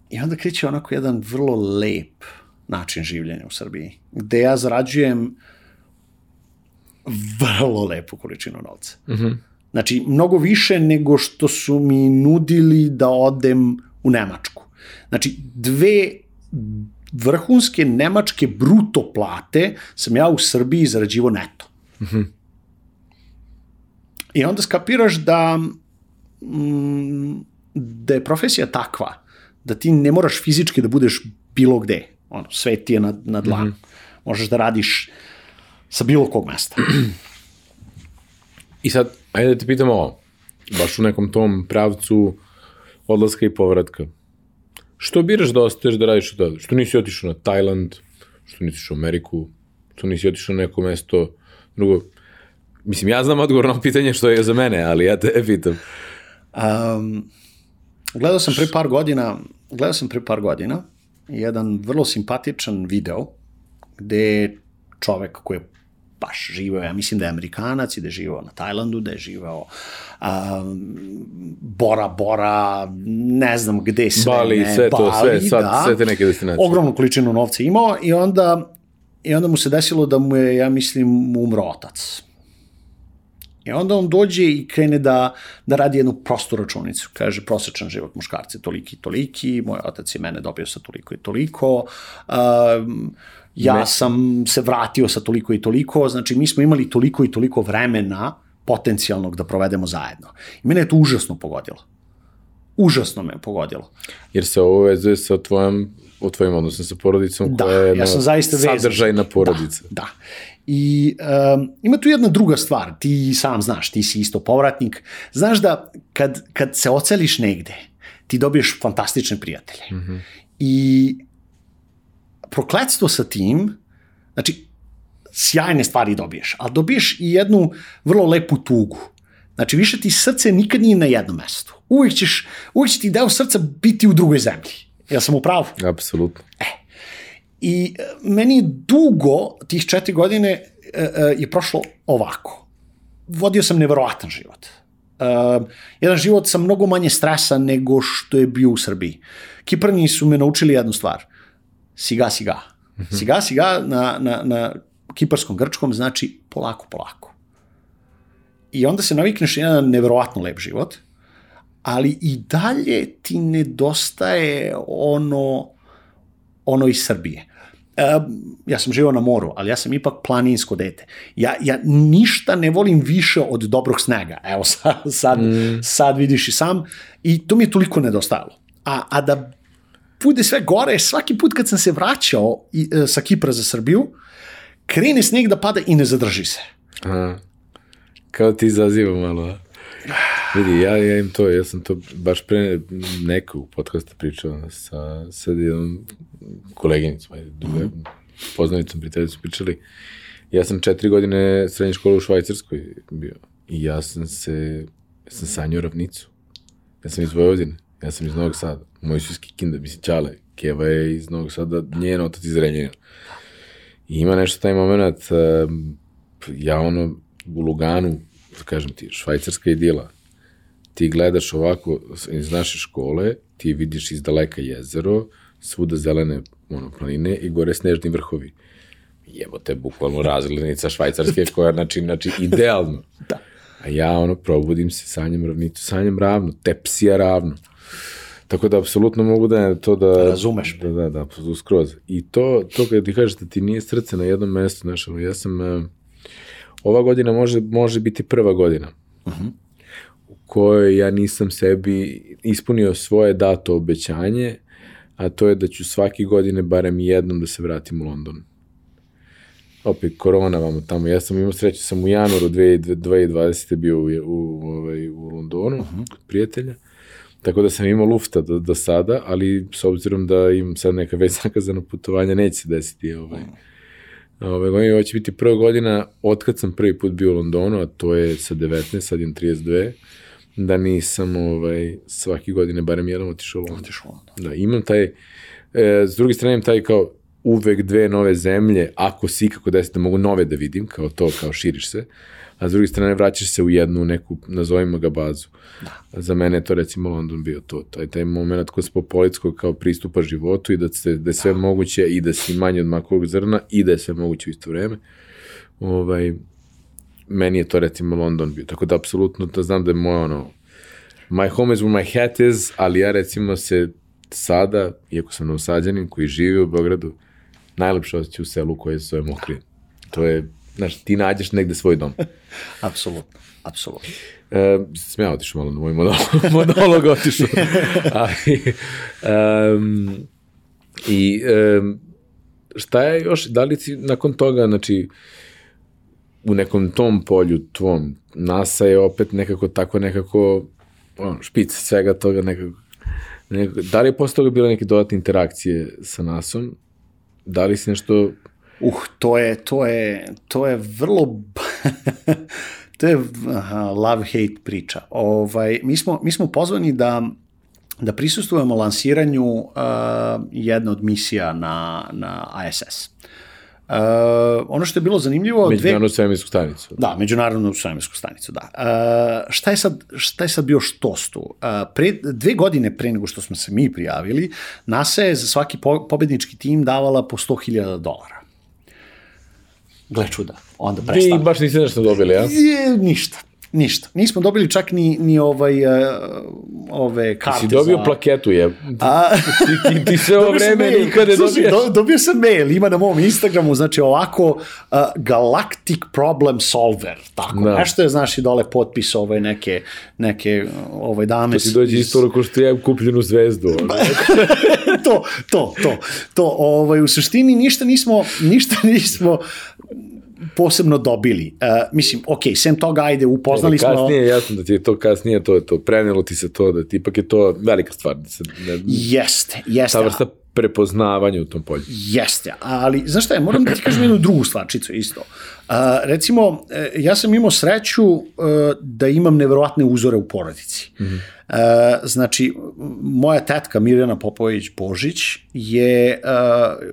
i onda kreće onako jedan vrlo lep način življenja u Srbiji, gde ja zarađujem vrlo lepu količinu novca. Mm -hmm. Znači, mnogo više nego što su mi nudili da odem u Nemačku. Znači, dve vrhunske nemačke bruto plate sam ja u Srbiji zarađivo neto. Mm -hmm. I onda skapiraš da, mm, da je profesija takva, da ti ne moraš fizički da budeš bilo gde. Ono, sve ti je na, na dlanu. Mm -hmm. Možeš da radiš sa bilo kog mesta. I sad, ajde da te pitamo ovo, baš u nekom tom pravcu odlaska i povratka. Što biraš da ostaješ da radiš od tada? Što nisi otišao na Tajland, što nisi otišao u Ameriku, što nisi otišao na neko mesto drugo? Mislim, ja znam odgovor na pitanje što je za mene, ali ja te pitam. Um, gledao sam pre par godina, gledao sam pre par godina jedan vrlo simpatičan video gde čovek koji je baš živeo, ja mislim da je Amerikanac i da je živeo na Tajlandu, da je živeo um, Bora Bora, ne znam gde sve. Bali, ne, sve to, Bali, sve, sad, da, sve te neke destinacije. Ogromnu količinu novca imao i onda, i onda mu se desilo da mu je, ja mislim, umro otac. I onda on dođe i krene da, da radi jednu prostu računicu. Kaže, prosečan život muškarca je toliki i toliki, moj otac je mene dobio sa toliko i toliko, um, ja sam se vratio sa toliko i toliko, znači mi smo imali toliko i toliko vremena potencijalnog da provedemo zajedno. I mene je to užasno pogodilo. Užasno me pogodilo. Jer se ovo vezuje sa tvojom o tvojim odnosom sa porodicom da, koja je ja sam zaista sadržajna porodica. Da, da. I um, ima tu jedna druga stvar, ti sam znaš, ti si isto povratnik, znaš da kad, kad se oceliš negde, ti dobiješ fantastične prijatelje. Mm -hmm. I prokledstvo sa tim, znači, sjajne stvari dobiješ, ali dobiješ i jednu vrlo lepu tugu. Znači, više ti srce nikad nije na jednom mestu. Uvijek, ćeš, uvijek će ti deo srca biti u drugoj zemlji. Ja sam u pravu? Apsolutno. E, I e, meni dugo, tih četiri godine, e, e, je prošlo ovako. Vodio sam neverovatan život. jedan život sa mnogo manje stresa nego što je bio u Srbiji. Kiprani su me naučili jednu stvar. Siga, siga. Mhm. Siga, siga na, na, na kiparskom grčkom znači polako, polako. I onda se navikneš jedan neverovatno lep život, ali i dalje ti nedostaje ono ono iz Srbije. Ja sam živao na moru, ali ja sam ipak planinsko dete. Ja, ja ništa ne volim više od dobrog snega. Evo sad, sad, mm. sad vidiš i sam. I to mi je toliko nedostajalo. A, a da bude sve gore, svaki put kad sam se vraćao i, e, sa Kipra za Srbiju, krene sneg da pada i ne zadrži se. Aha. Kao ti izaziva malo, Vidi, ja, ja im to, ja sam to baš pre nekog podcasta pričao sa, sa jednom koleginicom, ajde, mm -hmm. poznanicom, prijateljicom pričali. Ja sam četiri godine srednje škole u Švajcarskoj bio i ja sam se, ja sam sanjao ravnicu. Ja sam iz Vojvodine, ja sam iz Novog Sada. Moj su iz Kikinda, mislim, Ćale. Keva je iz Novog Sada, njen otac iz Renjanina. I ima nešto taj moment, ja ono, u Luganu, da kažem ti, švajcarska idila, ti gledaš ovako iz naše škole, ti vidiš iz daleka jezero, svuda zelene ono, planine i gore snežni vrhovi. Jebo te, bukvalno razglednica švajcarske koja, znači, znači idealno. da. A ja, ono, probudim se, sanjem ravnicu, sanjem ravno, tepsija ravno. Tako da, apsolutno mogu da to da... Da razumeš. Da, da, da, skroz. I to, to kada ti kažeš da ti nije srce na jednom mestu, znaš, ja sam... Uh, ova godina može, može biti prva godina. Uh mhm. -huh kojoj ja nisam sebi ispunio svoje dato obećanje, a to je da ću svake godine barem jednom da se vratim u London. Opet, korona vamo tamo. Ja sam imao sreću, sam u januaru 2020. bio u, u, ovaj, u Londonu, uh -huh. kod prijatelja. Tako da sam imao lufta do, do sada, ali s obzirom da imam sad neka već zakazana putovanja, neće se desiti ovaj. Ove godine, ovo će biti prva godina otkad sam prvi put bio u Londonu, a to je sa 19, sad imam 32, da nisam ovaj, svaki godine barem jedan otišao u London. Otišao u London. Da, imam taj, e, s druge strane imam taj kao uvek dve nove zemlje, ako si kako desi da mogu nove da vidim, kao to, kao širiš se, a s druge strane vraćaš se u jednu neku, nazovimo ga bazu. Da. Za mene je to recimo London bio to, taj, taj moment kosmopolitskog kao pristupa životu i da, se, da je sve da. moguće i da si manje od makovog zrna i da je sve moguće u isto vreme. Ovaj, meni je to recimo London bio, tako da apsolutno da znam da je moje ono, my home is where my hat is, ali ja recimo se sada, iako sam novosađanin koji živi u Beogradu, najlepše osjeća u selu koje se zove Mokrije. To je, znaš, ti nađeš negde svoj dom. apsolutno, apsolutno. E, sam ja otišao malo na moj monolog, monolog otišao. Ali, um, I um, šta je još, da li ti nakon toga, znači, u nekom tom polju tvom, NASA je opet nekako tako nekako on, špic svega toga nekako, nekako da li je posle toga bila neke dodatne interakcije sa NASom? Da li si nešto... Uh, to je, to je, to je vrlo... to je love-hate priča. Ovaj, mi, smo, mi smo pozvani da da prisustujemo lansiranju uh, jedne od misija na, na ISS. Uh, ono što je bilo zanimljivo... Međunarodnu dve... svemirsku stanicu. Da, međunarodnu svemirsku stanicu, da. Uh, šta, je sad, šta je sad bio štost tu? Uh, pre, dve godine pre nego što smo se mi prijavili, NASA je za svaki po, pobednički tim davala po 100.000 dolara. Gle čuda, onda prestane. Vi baš niste nešto dobili, ja? Je, ništa. Ništa. Nismo dobili čak ni, ni ovaj, uh, ove karte Si dobio za... plaketu, je. A... ti, ti, ti sve ovo vreme nikada ne dobijaš. Do, dobio sam mail, ima na mom Instagramu, znači ovako uh, Galactic Problem Solver, tako. Da. Nešto je, znaš, i dole potpis ove neke, neke ove dame. To ti dođe iz... isto ko što ja kupljenu zvezdu. to, to, to. To, ovaj, u suštini ništa nismo, ništa nismo posebno dobili. Uh, mislim, ok, sem toga, ajde, upoznali kasnije, smo... Kasnije, jasno da ti je to kasnije, to je to, prenelo ti se to, da ti ipak je to velika stvar. Da se, ne, jeste, jeste. Ta vrsta prepoznavanja u tom polju. Jeste, ali znaš šta je, moram da ti kažem jednu drugu stvarčicu isto. Uh, recimo, e, ja sam imao sreću uh, da imam neverovatne uzore u porodici. Mm -hmm. Uh, znači, moja tetka Mirjana Popović-Božić je uh,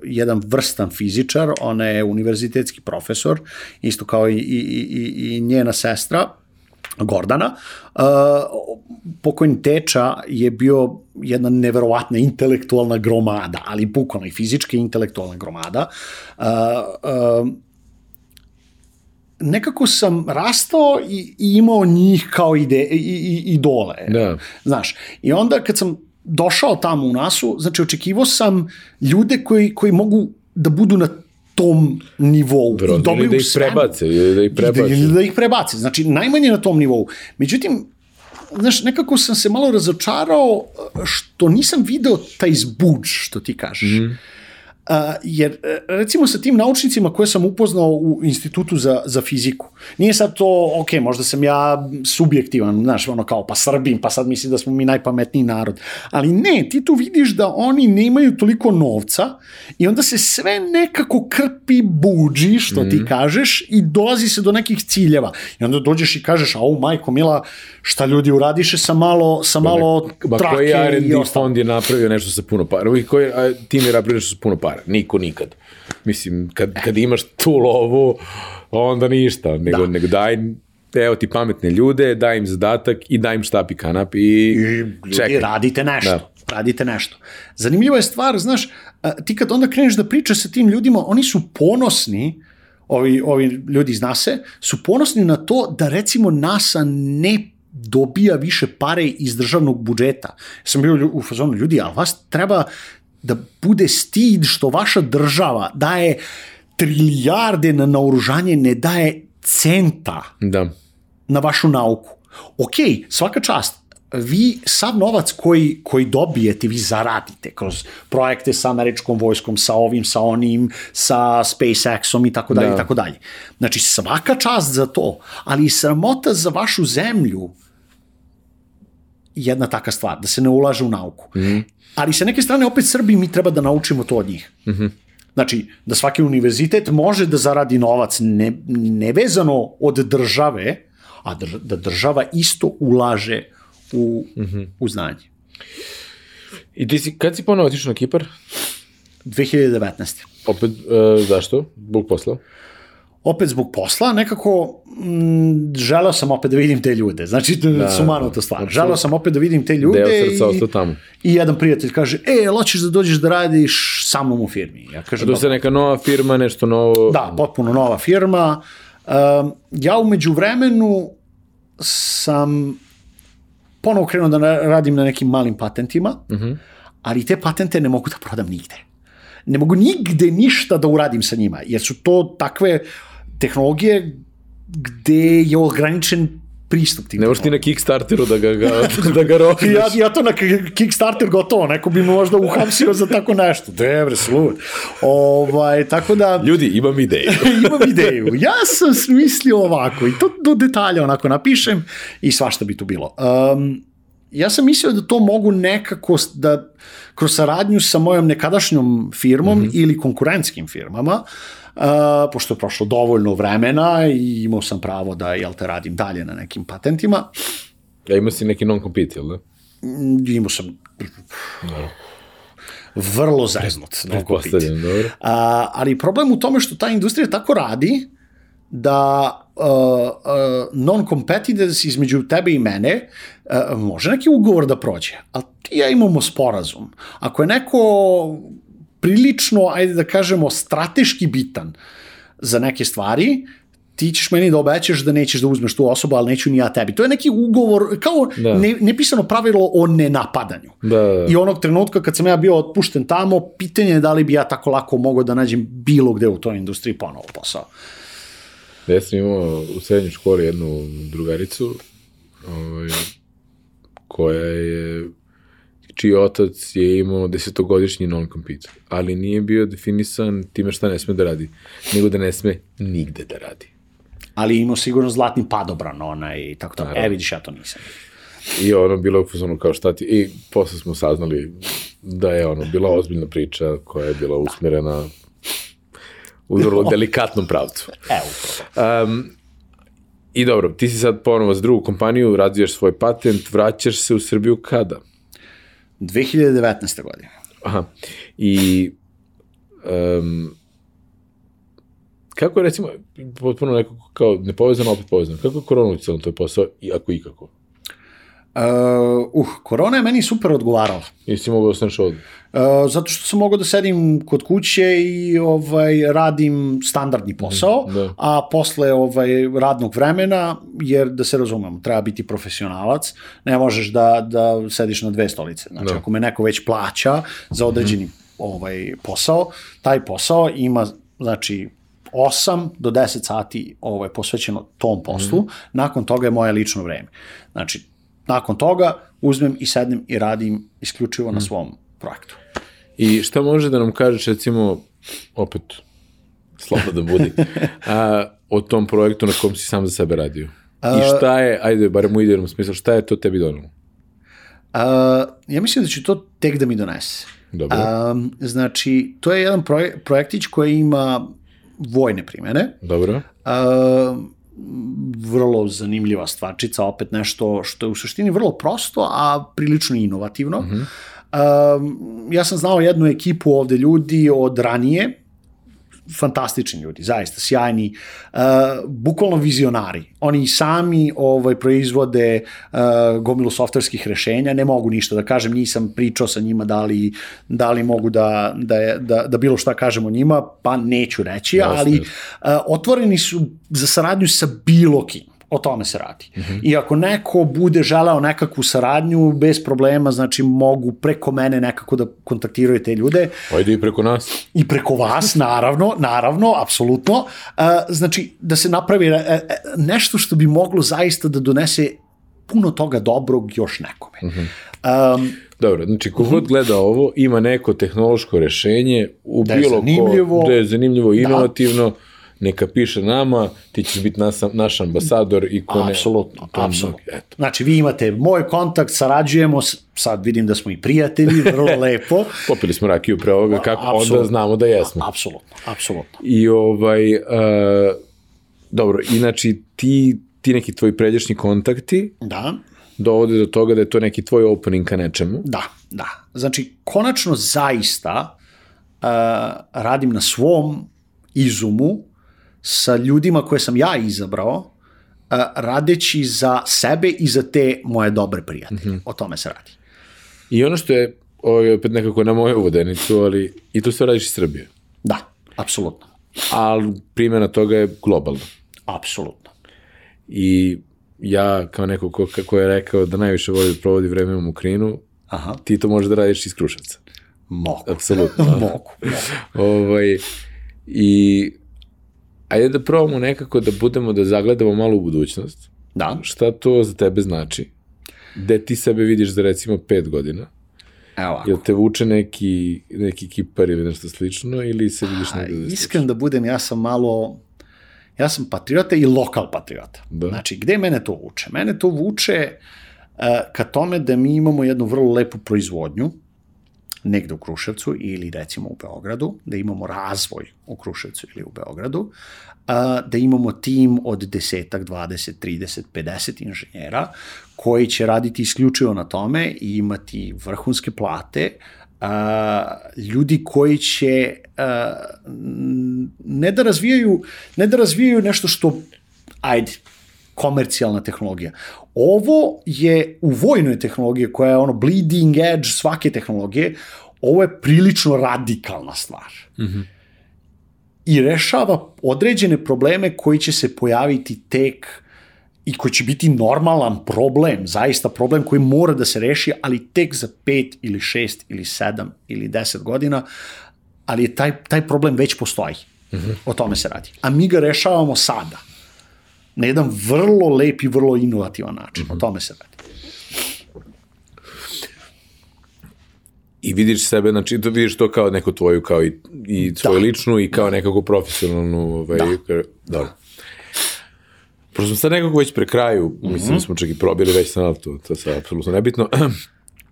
jedan vrstan fizičar, ona je univerzitetski profesor, isto kao i, i, i, i njena sestra, Gordana. Uh, pokojni teča je bio jedna neverovatna intelektualna gromada, ali bukvalno i fizička intelektualna gromada. Uh, uh, nekako sam rastao i, i imao njih kao ide, i, i, idole. Da. Znaš, i onda kad sam došao tamo u nasu, znači očekivao sam ljude koji, koji mogu da budu na tom nivou. Bro, ili da ih prebace. Ili da ih prebace. Ili da ih prebace. Znači, najmanje na tom nivou. Međutim, znaš, nekako sam se malo razočarao što nisam video taj zbuđ, što ti kažeš. Mm -hmm. Uh, jer e, recimo sa tim naučnicima koje sam upoznao u institutu za, za fiziku, nije sad to, ok, možda sam ja subjektivan, znaš, ono kao pa Srbim, pa sad mislim da smo mi najpametniji narod, ali ne, ti tu vidiš da oni nemaju toliko novca i onda se sve nekako krpi buđi, što mm ti mhm. kažeš, i dolazi se do nekih ciljeva. I onda dođeš i kažeš, au majko mila, šta ljudi uradiše sa malo, sa malo ba, trake koji R&D fond je napravio nešto sa puno para? I koji tim je napravio nešto sa puno para? Niko nikad. Mislim, kad, kad imaš tu lovu, onda ništa, nego, da. nego daj evo ti pametne ljude, daj im zadatak i daj im štap i kanap i, I čekaj. radite nešto. Da. Radite nešto. Zanimljiva je stvar, znaš, ti kad onda kreneš da pričaš sa tim ljudima, oni su ponosni, ovi, ovi ljudi iz NASA, su ponosni na to da recimo NASA ne dobija više pare iz državnog budžeta. Sam bio u fazonu ljudi, ali vas treba da bude stid što vaša država daje trilijarde na naoružanje, ne daje centa da. na vašu nauku. Ok, svaka čast, vi sav novac koji, koji dobijete, vi zaradite kroz projekte sa američkom vojskom, sa ovim, sa onim, sa SpaceX-om i tako dalje i tako dalje. Znači svaka čast za to, ali i sramota za vašu zemlju jedna taka stvar, da se ne ulaže u nauku. Ali sa neke strane, opet Srbi, mi treba da naučimo to od njih. Znači, da svaki univerzitet može da zaradi novac ne, nevezano od države, a drž, da država isto ulaže u, u znanje. I ti si, kad si ponovo otišao na Kipar? 2019. Opet, e, zašto? Bog posla? Opet zbog posla, nekako m, želeo sam opet da vidim te ljude. Znači, da, sumanuta stvar. Želeo sam opet da vidim te ljude. Deo srca ostao tamo. I jedan prijatelj kaže, e, hoćeš da dođeš da radiš sa mnom u firmi? Ja kažem, To je neka nova firma, nešto novo. Da, potpuno nova firma. Um, ja umeđu vremenu sam ponovo krenuo da radim na nekim malim patentima, ali te patente ne mogu da prodam nigde. Ne mogu nigde ništa da uradim sa njima, jer su to takve tehnologije gde je ograničen pristup tim Ne možeš ti na Kickstarteru da ga, ga, da ga rokiš. ja, ja to na Kickstarter gotovo, neko bi me možda uhapsio za tako nešto. Debre, slud. Ovaj, tako da... Ljudi, imam ideju. imam ideju. Ja sam smislio ovako i to do detalja onako napišem i svašta bi tu bilo. Um, ja sam mislio da to mogu nekako da kroz saradnju sa mojom nekadašnjom firmom mm -hmm. ili konkurentskim firmama, uh, pošto je prošlo dovoljno vremena i imao sam pravo da jel te radim dalje na nekim patentima, Ja imao si neki non-compete, jel da? mm, imao sam vrlo zeznut. Pretpostavljam, dobro. A, ali problem u tome što ta industrija tako radi da uh, uh, non-competitors između tebe i mene uh, može neki ugovor da prođe, ali ti ja imamo sporazum. Ako je neko prilično, ajde da kažemo, strateški bitan za neke stvari, ti ćeš meni da obećaš da nećeš da uzmeš tu osobu, ali neću ni ja tebi. To je neki ugovor, kao Da. ne, nepisano pravilo o nenapadanju. Da, da. I onog trenutka kad sam ja bio otpušten tamo, pitanje je da li bi ja tako lako mogao da nađem bilo gde u toj industriji ponovo posao. Ja sam imao u srednjoj školi jednu drugaricu ovaj, koja je čiji otac je imao desetogodišnji non-compete, ali nije bio definisan time šta ne sme da radi, nego da ne sme nigde da radi. Ali imao sigurno zlatni padobran onaj i tako to. E, vidiš, ja to nisam. I ono bilo fazonu kao šta ti, i posle smo saznali da je ono bila ozbiljna priča koja je bila usmerena u vrlo delikatnom pravcu. Evo. Um, I dobro, ti si sad ponovo za drugu kompaniju, razvijaš svoj patent, vraćaš se u Srbiju kada? 2019. godine. Aha. I um, kako je recimo, potpuno neko kao nepovezano, opet povezano, kako je korona uticala na tvoj posao, i ako ikako? Uh, uh, korona je meni super odgovarala. Jesi mogao da ostaneš ovde? Uh, zato što sam mogao da sedim kod kuće i ovaj radim standardni posao, da. a posle ovaj radnog vremena, jer da se razumemo, treba biti profesionalac, ne možeš da da sediš na dve stolice. Znači Da. ako me neko već plaća za određeni ovaj posao, taj posao ima znači 8 do 10 sati ovaj posvećeno tom poslu, nakon toga je moje lično vreme. Znači nakon toga uzmem i sednem i radim isključivo na svom projektu. I šta može da nam kažeš, recimo, opet, slobodno budi, a, o tom projektu na kom si sam za sebe radio? I šta je, ajde, barem u idealnom smislu, šta je to tebi donalo? Uh, ja mislim da će to tek da mi donese. Dobro. Um, znači, to je jedan proje, projektić koji ima vojne primene. Dobro. Uh, vrlo zanimljiva stvarčica, opet nešto što je u suštini vrlo prosto, a prilično inovativno. Mm -hmm. um, ja sam znao jednu ekipu ovde ljudi od ranije, fantastični ljudi, zaista sjajni, uh, bukvalno vizionari. Oni sami ovaj, proizvode uh, gomilu softverskih rešenja, ne mogu ništa da kažem, nisam pričao sa njima da li, da li mogu da, da, da, da bilo šta kažem o njima, pa neću reći, ali uh, otvoreni su za saradnju sa bilo kim. O tome se radi. Mm -hmm. I ako neko bude želeo nekakvu saradnju, bez problema, znači mogu preko mene nekako da kontaktiraju te ljude Ajde i preko nas. i preko vas, naravno, naravno, apsolutno. Uh, znači, da se napravi e, e, nešto što bi moglo zaista da donese puno toga dobrog još nekome. Mm -hmm. um, Dobro, znači kogod gleda ovo, ima neko tehnološko rešenje u Da bilo ko, da je zanimljivo, inovativno, neka piše nama, ti ćeš biti nas, naš ambasador i ko ne... Apsolutno, to apsolutno. Eto. Znači, vi imate moj kontakt, sarađujemo, sad vidim da smo i prijatelji, vrlo lepo. Popili smo rakiju pre ovoga, kako onda Apsolutno. znamo da jesmo. Apsolutno, apsolutno. I ovaj, uh, dobro, inači ti, ti neki tvoji pređašnji kontakti Da, dovode do toga da je to neki tvoj opening ka nečemu. da, da. Znači, konačno zaista uh, radim na svom izumu sa ljudima koje sam ja izabrao, uh, radeći za sebe i za te moje dobre prijatelje. O tome se radi. I ono što je, ovo je opet nekako na moju vodenicu, ali i to sve radiš iz Srbije. Da, apsolutno. Ali primjena toga je globalna. Apsolutno. I ja, kao neko ko, ko je rekao da najviše voli da provodi vreme u Mukrinu, Aha, ti to možeš da radiš iz Kruševca. mogu. Apsolutno. mogu, mogu. ovaj, I ajde da probamo nekako da budemo, da zagledamo malo u budućnost. Da, Šta to za tebe znači? Gde ti sebe vidiš za recimo pet godina? evo ovako. Jel te vuče neki, neki kipar ili nešto slično ili se vidiš A, negde da Iskren da budem, ja sam malo, ja sam patriota i lokal patriota. Da. Znači, gde mene to vuče? Mene to vuče uh, ka tome da mi imamo jednu vrlo lepu proizvodnju, negde u Kruševcu ili recimo u Beogradu, da imamo razvoj u Kruševcu ili u Beogradu, a, da imamo tim od desetak, 20, 30, 50 inženjera koji će raditi isključivo na tome i imati vrhunske plate, a, ljudi koji će a, ne da razvijaju ne da razvijaju nešto što ajde komercijalna tehnologija. Ovo je u vojnoj tehnologiji koja je ono bleeding edge svake tehnologije, ovo je prilično radikalna stvar. Mm -hmm. I rešava određene probleme koji će se pojaviti tek i koji će biti normalan problem, zaista problem koji mora da se reši, ali tek za pet ili šest ili sedam ili deset godina, ali je taj, taj problem već postoji. Mm -hmm. O tome se radi. A mi ga rešavamo sada na jedan vrlo lep i vrlo inovativan način. Mm -hmm. O tome se radi. I vidiš sebe, znači to vidiš to kao neku tvoju, kao i, i svoju da. ličnu i kao nekako profesionalnu, ovaj, da. dobro. Pošto smo sad nekako već pre kraju, mm -hmm. mislim da smo čak i probili već sad, to, to sad apsolutno nebitno,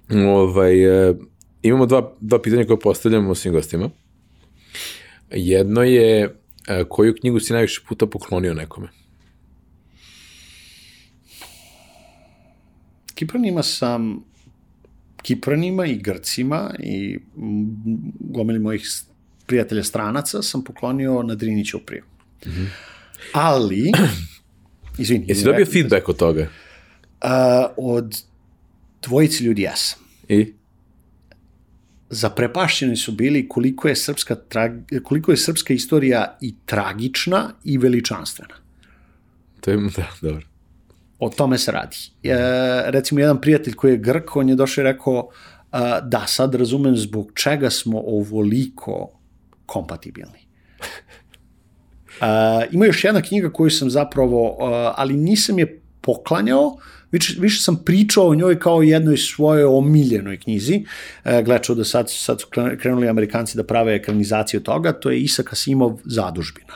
ovaj, e, imamo dva, dva pitanja koje postavljamo svim gostima. Jedno je, e, koju knjigu si najviše puta poklonio nekome? Kipranima sam Kipranima i Grcima i gomili mojih prijatelja stranaca sam poklonio na Driniću priju. Mm -hmm. Ali, izvini. Jesi dobio feedback od toga? Uh, od dvojici ljudi jesam. I? Zaprepašćeni su bili koliko je srpska, koliko je srpska istorija i tragična i veličanstvena. To je, da, dobro. O tome se radi. E, recimo, jedan prijatelj koji je Grk, on je došao i rekao, a, da, sad razumem zbog čega smo ovoliko kompatibilni. A, ima još jedna knjiga koju sam zapravo, a, ali nisam je poklanjao, više, više sam pričao o njoj kao jednoj svojoj omiljenoj knjizi. E, gledao da sad, sad su krenuli Amerikanci da prave ekranizaciju toga, to je Isak Asimov Zadužbina.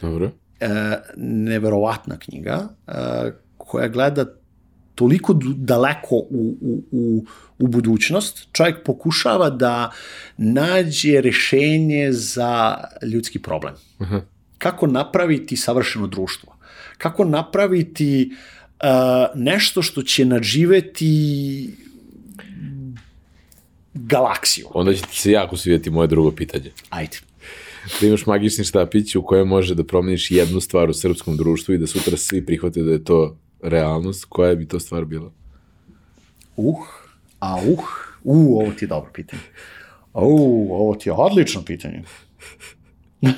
Dobro. E, neverovatna knjiga, e, koja gleda toliko daleko u, u, u, u budućnost, čovjek pokušava da nađe rešenje za ljudski problem. Uh -huh. Kako napraviti savršeno društvo? Kako napraviti uh, nešto što će nadživeti galaksiju? Onda će ti se jako svijeti moje drugo pitanje. Ajde. Da imaš magični štapić u kojem može da promeniš jednu stvar u srpskom društvu i da sutra svi prihvate da je to realnost, koja bi to stvar bila? Uh, a uh, uh, ovo ti je dobro pitanje. Uh, ovo ti je odlično pitanje.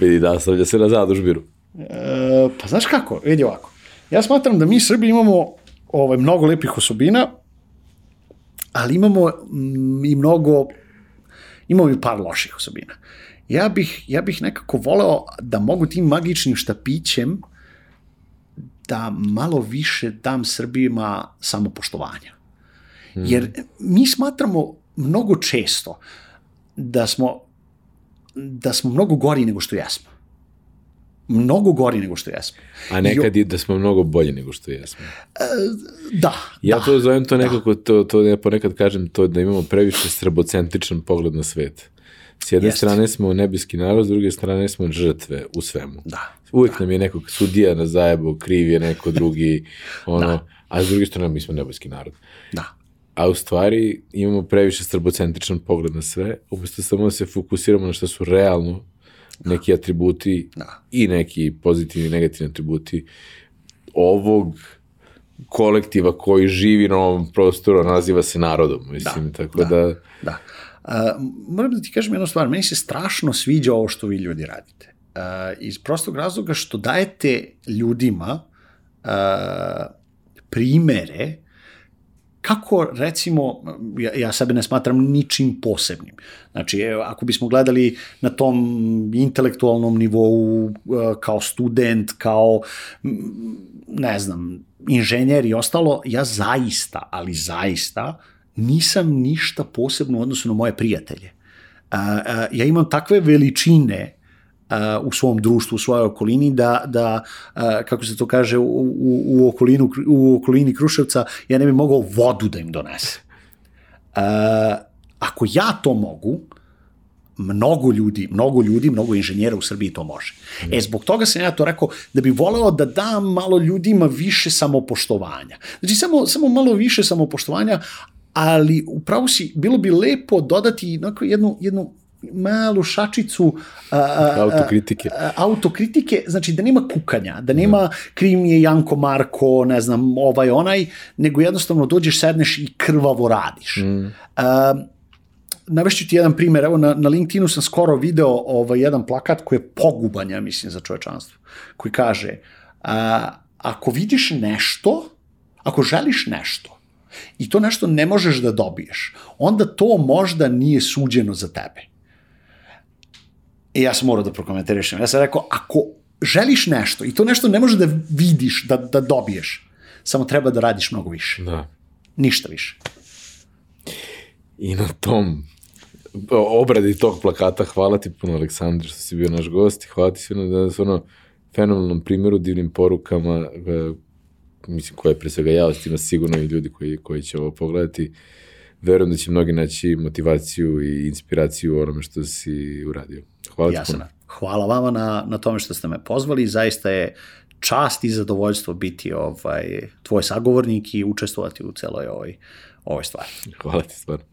Vidi, da, stavlja se na zadužbiru. Uh, pa znaš kako, vidi ovako. Ja smatram da mi Srbi imamo ovaj, mnogo lepih osobina, ali imamo mm, i mnogo, imamo i par loših osobina. Ja bih, ja bih nekako voleo da mogu tim magičnim štapićem da malo više dam Srbima samopoštovanja. Jer mi smatramo mnogo često da smo da smo mnogo gori nego što jesmo. Mnogo gori nego što jesmo. A nekad i da smo mnogo bolji nego što jesmo. Da, Ja da. to zovem to nekako, to, to ja ponekad kažem to da imamo previše srbocentričan pogled na svet. S jedne Jeste. strane smo nebeski narod, s druge strane smo žrtve u svemu. Da. Uvijek nam je nekog sudija na zajebu, kriv je neko drugi, ono, Da. a s druge strane mi smo nebeski narod. Da. A u stvari imamo previše srbocentričan pogled na sve, umesto samo da se fokusiramo na što su realno neki atributi Da. i neki pozitivni i negativni atributi ovog kolektiva koji živi na ovom prostoru, naziva se narodom, mislim, tako da, da Da. Uh, moram da ti kažem jednu stvar, meni se strašno sviđa ovo što vi ljudi radite. Uh, iz prostog razloga što dajete ljudima uh, primere kako recimo, ja, ja sebe ne smatram ničim posebnim. Znači, evo, ako bismo gledali na tom intelektualnom nivou uh, kao student, kao ne znam, inženjer i ostalo, ja zaista, ali zaista, nisam ništa posebno u odnosu na moje prijatelje. Ja imam takve veličine u svom društvu, u svojoj okolini, da, da kako se to kaže, u, u, u, okolinu, u okolini Kruševca, ja ne bi mogao vodu da im donesem. Ako ja to mogu, mnogo ljudi, mnogo ljudi, mnogo inženjera u Srbiji to može. E, zbog toga sam ja to rekao da bi voleo da dam malo ljudima više samopoštovanja. Znači, samo, samo malo više samopoštovanja, ali upravo si, bilo bi lepo dodati onako jednu, jednu malu šačicu a, a, a, autokritike. a, autokritike, znači da nema kukanja, da nema kriv mi je Janko Marko, ne znam, ovaj onaj, nego jednostavno dođeš, sedneš i krvavo radiš. Mm. navešću ti jedan primjer, evo na, na LinkedInu sam skoro video ovaj, jedan plakat koji je poguban, ja mislim, za čovečanstvo, koji kaže, a, ako vidiš nešto, ako želiš nešto, i to nešto ne možeš da dobiješ, onda to možda nije suđeno za tebe. I ja sam morao da prokomentarišem. Ja sam rekao, ako želiš nešto i to nešto ne možeš da vidiš, da, da dobiješ, samo treba da radiš mnogo više. Da. Ništa više. I na tom obradi tog plakata, hvala ti puno Aleksandar što si bio naš gost i hvala ti svima da su ono fenomenalnom primjeru, divnim porukama, e, mislim koje pre svega ja ostima sigurno i ljudi koji, koji će ovo pogledati. Verujem da će mnogi naći motivaciju i inspiraciju u onome što si uradio. Hvala ti Ja sam. puno. Hvala vama na, na tome što ste me pozvali. Zaista je čast i zadovoljstvo biti ovaj, tvoj sagovornik i učestvovati u celoj ovoj, ovoj stvari. Hvala ti stvarno.